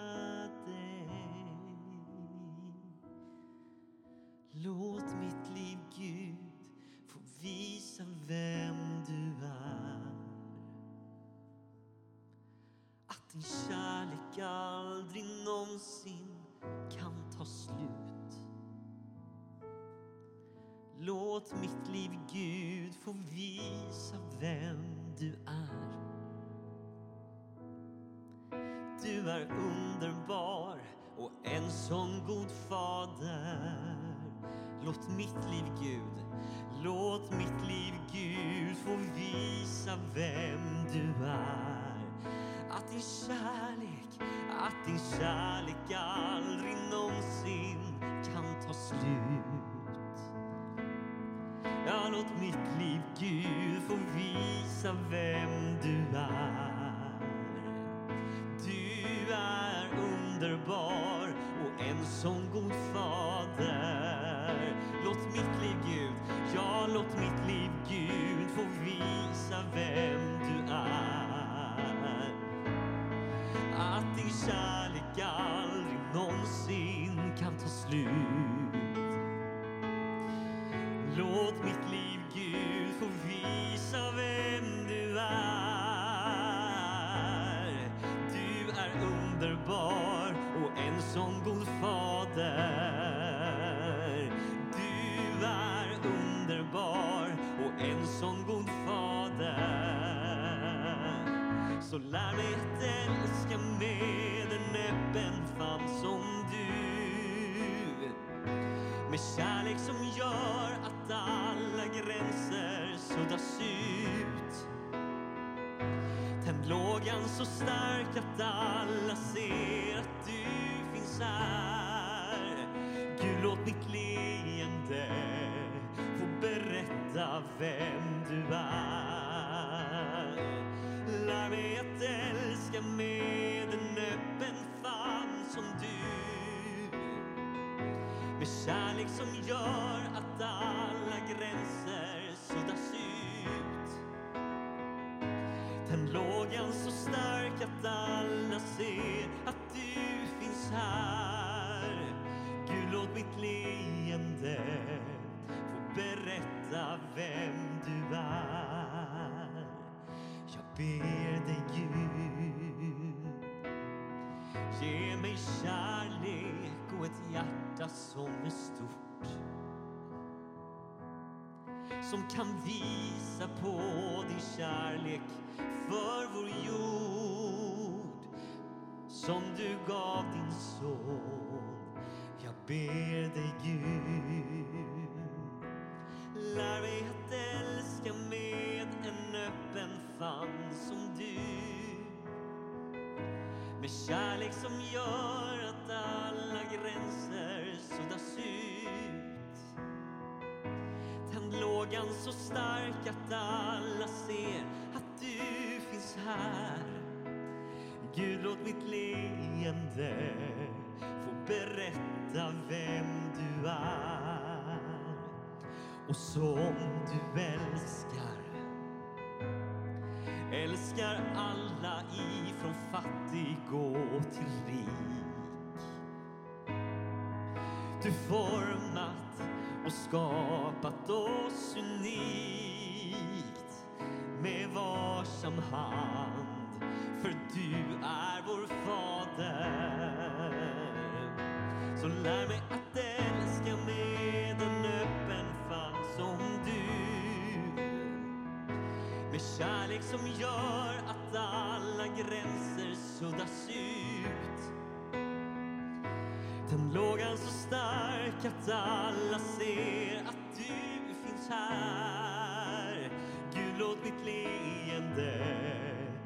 Så lär mig att älska med en öppen famn som du. Med kärlek som gör att alla gränser suddas ut. Tänd lågan så stark att alla ser att du finns här. Gud, låt mitt leende få berätta vem du är. Med kärlek som gör att alla gränser suddas ut. Tänd lågan så stark att alla ser att du finns här. Gud, låt mitt leende få berätta vem du är. Jag ber dig Gud, ge mig kärlek och ett hjärta som är stort. Som kan visa på din kärlek för vår jord. Som du gav din son. Jag ber dig Gud. Lär mig att älska med en öppen famn som du. Med kärlek som gör att alla gränser suddas ut. Tänd lågan så stark att alla ser att du finns här. Gud, låt mitt leende få berätta vem du är. Och som du älskar älskar alla ifrån fattig gå till rik. Du format och skapat oss unikt med varsam hand, för du är vår fader. Så lär mig att älska med en öppen famn som du med kärlek som gör att alla gränser suddas ut. Den lågan så stark att alla ser att du finns här. Gud, låt mitt leende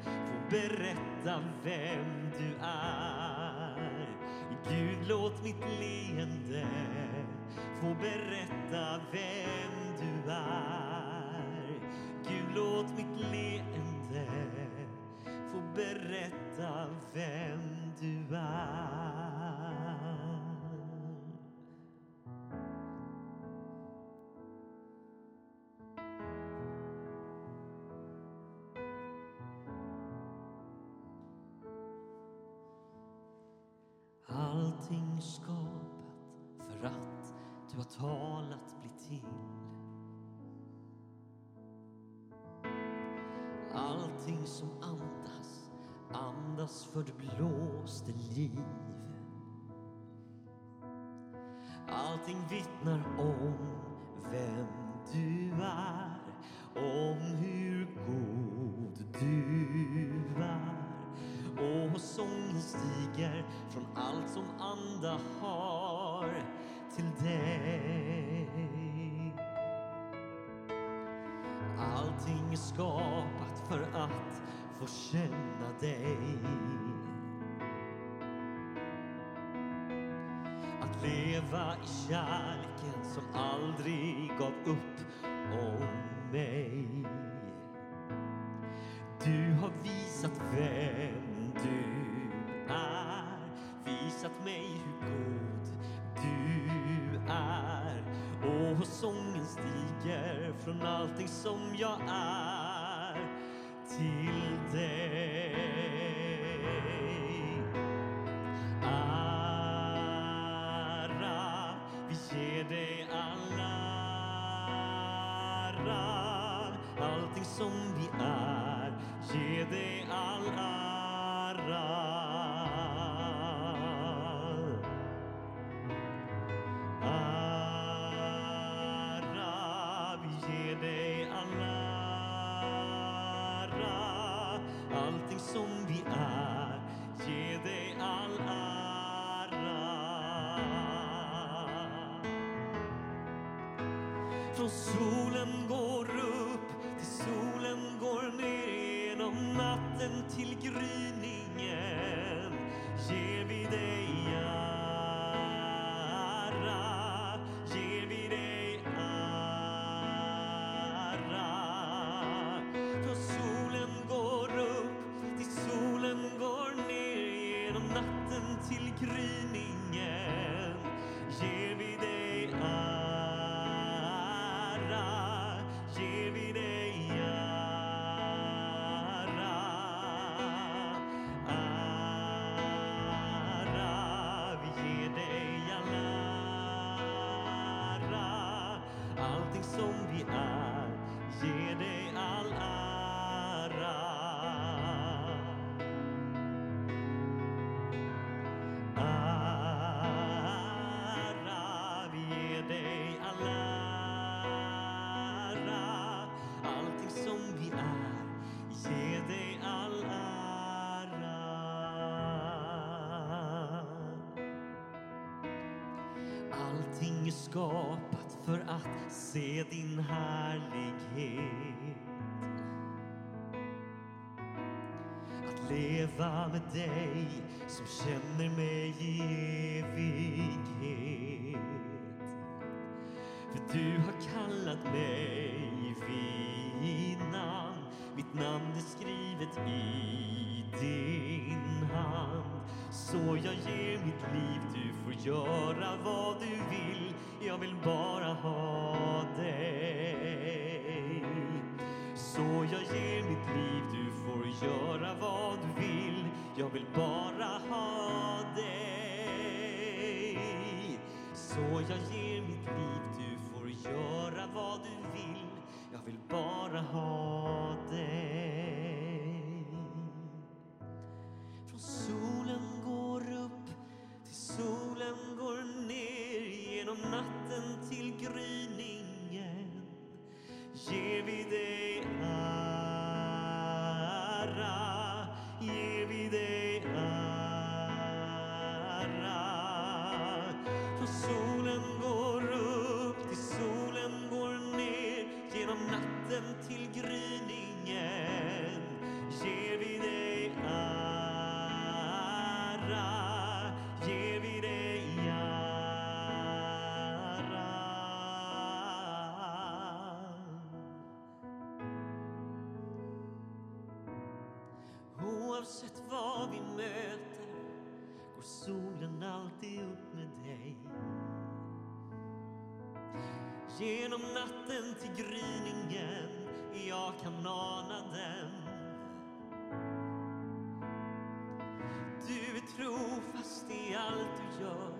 få berätta vem du är. Gud, låt mitt leende få berätta vem du är. Gud, låt mitt leende få berätta vem du är. Allting skapat för att du har talat bli till. Allting som andas, andas för det blåste liv. Allting vittnar om vem du är, om hur god du är och sången stiger från allt som anda har till dig. Allting är skapat för att få känna dig. Att leva i kärleken som aldrig gav upp om mig. Du har visat vem du är, visat mig hur god du är. Och sången stiger från allting som jag är till dig. Ge dig all ära. Allting som vi är, ge dig all ära. Från solen går morgonen till gryningen ger vi dig ära, ger vi dig ära. Ära, vi ger dig all ära. Allting som vi är, Allting är skapat för att se din härlighet. Att leva med dig som känner mig i evighet. För du har kallat mig vid namn. Mitt namn är skrivet i Så jag ger mitt liv, du får göra vad du vill. Jag vill bara ha dig. Så jag ger mitt liv, du får göra vad du vill. Jag vill bara ha dig. Så jag ger mitt liv, du får göra vad du vill. Jag vill bara möter går solen alltid upp med dig. Genom natten till gryningen, jag kan ana den. Du är trofast i allt du gör.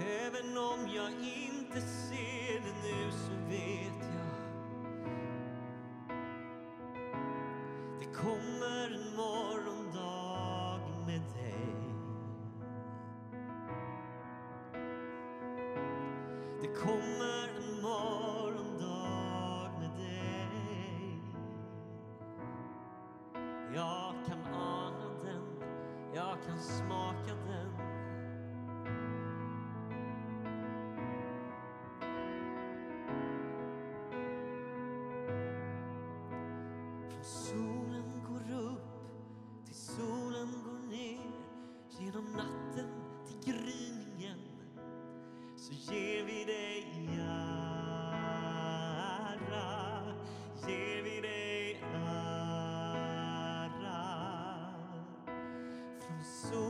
Även om jag inte ser nu så vet jag. Det kommer en morgondag med dig. Det kommer so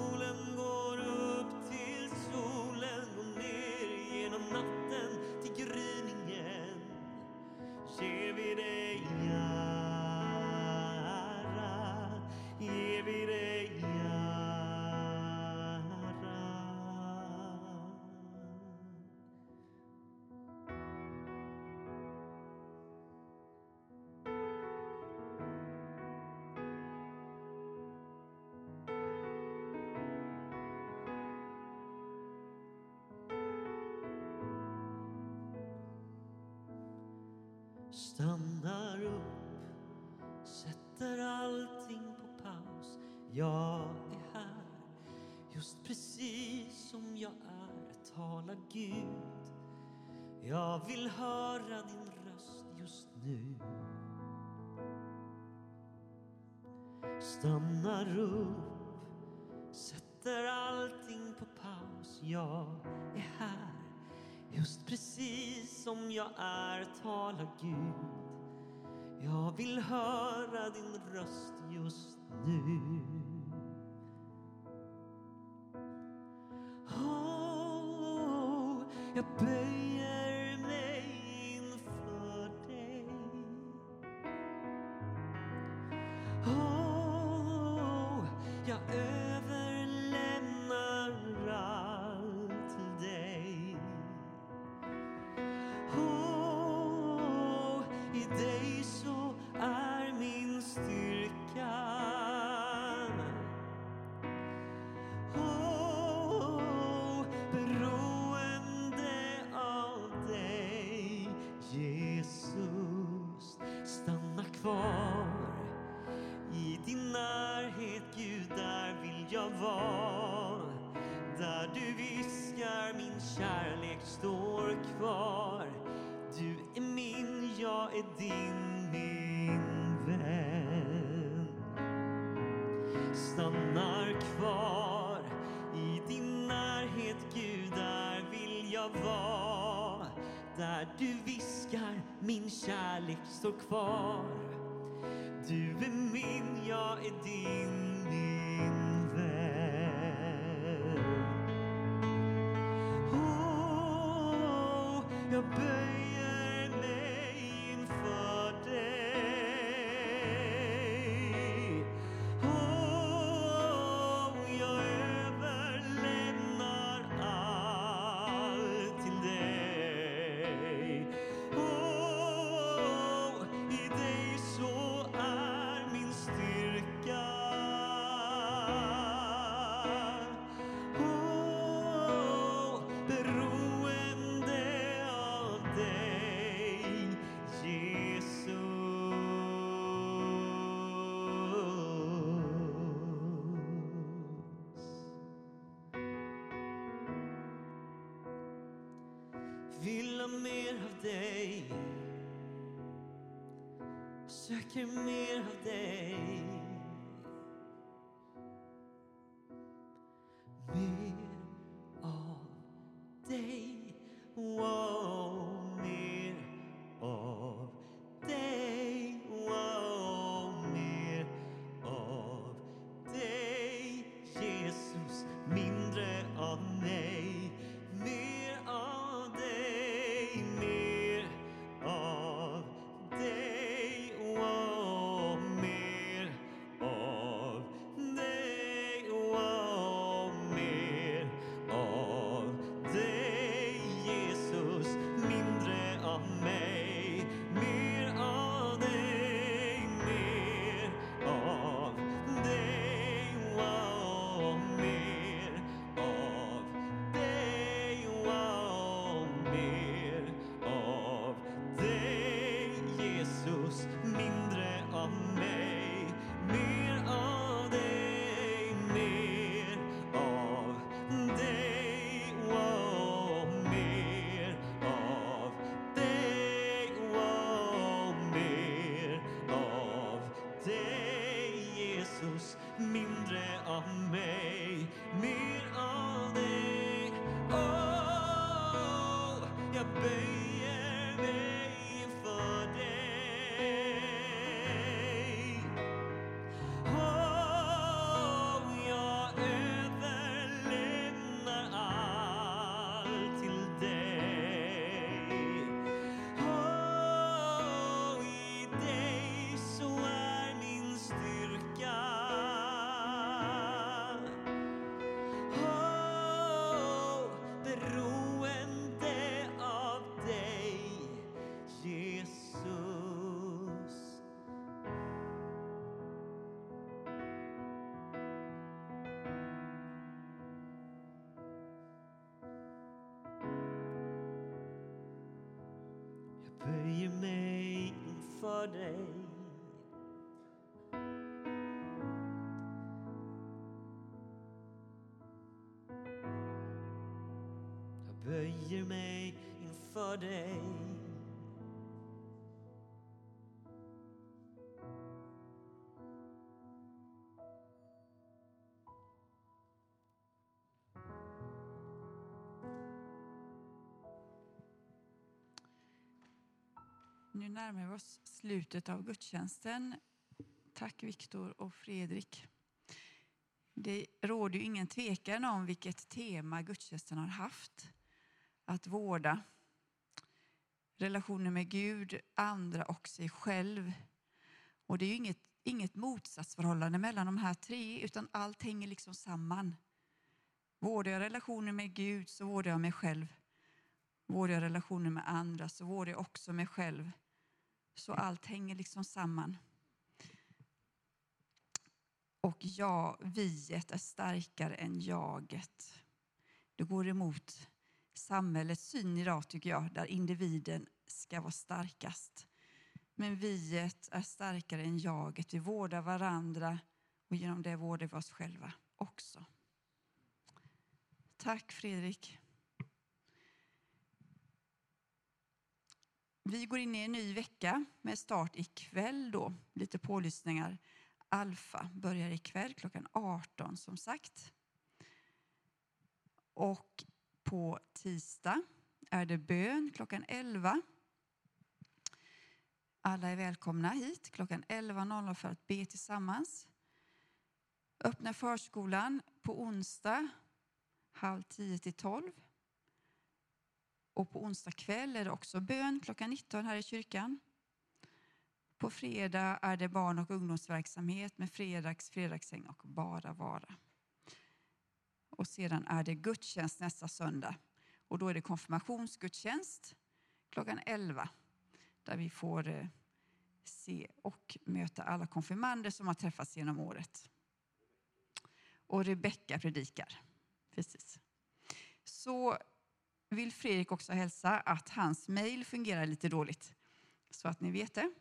Stannar upp, sätter allting på paus. Jag är här, just precis som jag är. Tala Gud, jag vill höra din röst just nu. Stannar upp, sätter allting på paus. Jag är här Just precis som jag är, tala Gud. Jag vill höra din röst just nu. Oh, jag ber kärlek står kvar. Du är min, jag är din, min vän. Oh, jag jag mer av dig. Söker mer av dig. pay your maiden for day. Närmar vi oss slutet av gudstjänsten. Tack Viktor och Fredrik. Det råder ju ingen tvekan om vilket tema gudstjänsten har haft. Att vårda relationen med Gud, andra och sig själv. Och det är ju inget, inget motsatsförhållande mellan de här tre, utan allt hänger liksom samman. Vårdar jag relationen med Gud så vårdar jag mig själv. Vårdar jag relationen med andra så vårdar jag också mig själv. Så allt hänger liksom samman. Och ja, viet är starkare än jaget. Det går emot samhällets syn idag tycker jag, där individen ska vara starkast. Men viet är starkare än jaget. Vi vårdar varandra och genom det vårdar vi oss själva också. Tack Fredrik. Vi går in i en ny vecka med start ikväll då, lite pålyssningar. Alfa börjar ikväll klockan 18 som sagt. Och på tisdag är det bön klockan 11. Alla är välkomna hit klockan 11.00 för att be tillsammans. Öppna förskolan på onsdag halv 10 till tolv. Och på onsdag kväll är det också bön klockan 19 här i kyrkan. På fredag är det barn och ungdomsverksamhet med fredags, fredagsäng och bara vara. Och sedan är det gudstjänst nästa söndag. Och då är det konfirmationsgudstjänst klockan 11 där vi får eh, se och möta alla konfirmander som har träffats genom året. Och Rebecka predikar. Precis. Så vill Fredrik också hälsa att hans mejl fungerar lite dåligt. Så att ni vet det.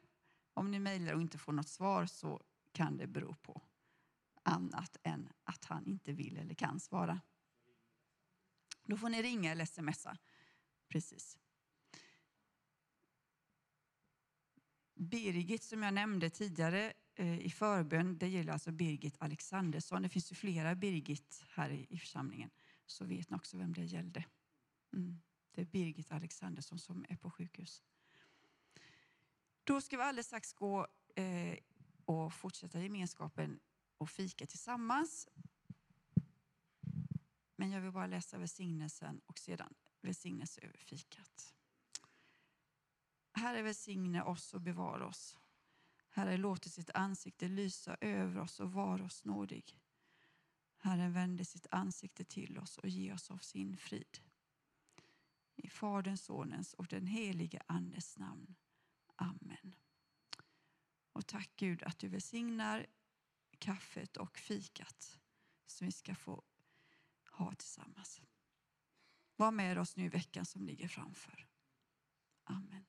Om ni mejlar och inte får något svar så kan det bero på annat än att han inte vill eller kan svara. Då får ni ringa eller smsa. Precis. Birgit som jag nämnde tidigare eh, i förbön, det gäller alltså Birgit Alexandersson. Det finns ju flera Birgit här i församlingen. Så vet ni också vem det gällde. Mm. Det är Birgit Alexandersson som är på sjukhus. Då ska vi alldeles strax gå eh, och fortsätta gemenskapen och fika tillsammans. Men jag vill bara läsa välsignelsen och sedan välsignelse över fikat. Herre välsigne oss och bevara oss. Herre låter sitt ansikte lysa över oss och vara oss nådig. Herren vände sitt ansikte till oss och ge oss av sin frid. I Faderns, Sonens och den helige Andes namn. Amen. Och tack Gud att du välsignar kaffet och fikat som vi ska få ha tillsammans. Var med oss nu i veckan som ligger framför. Amen.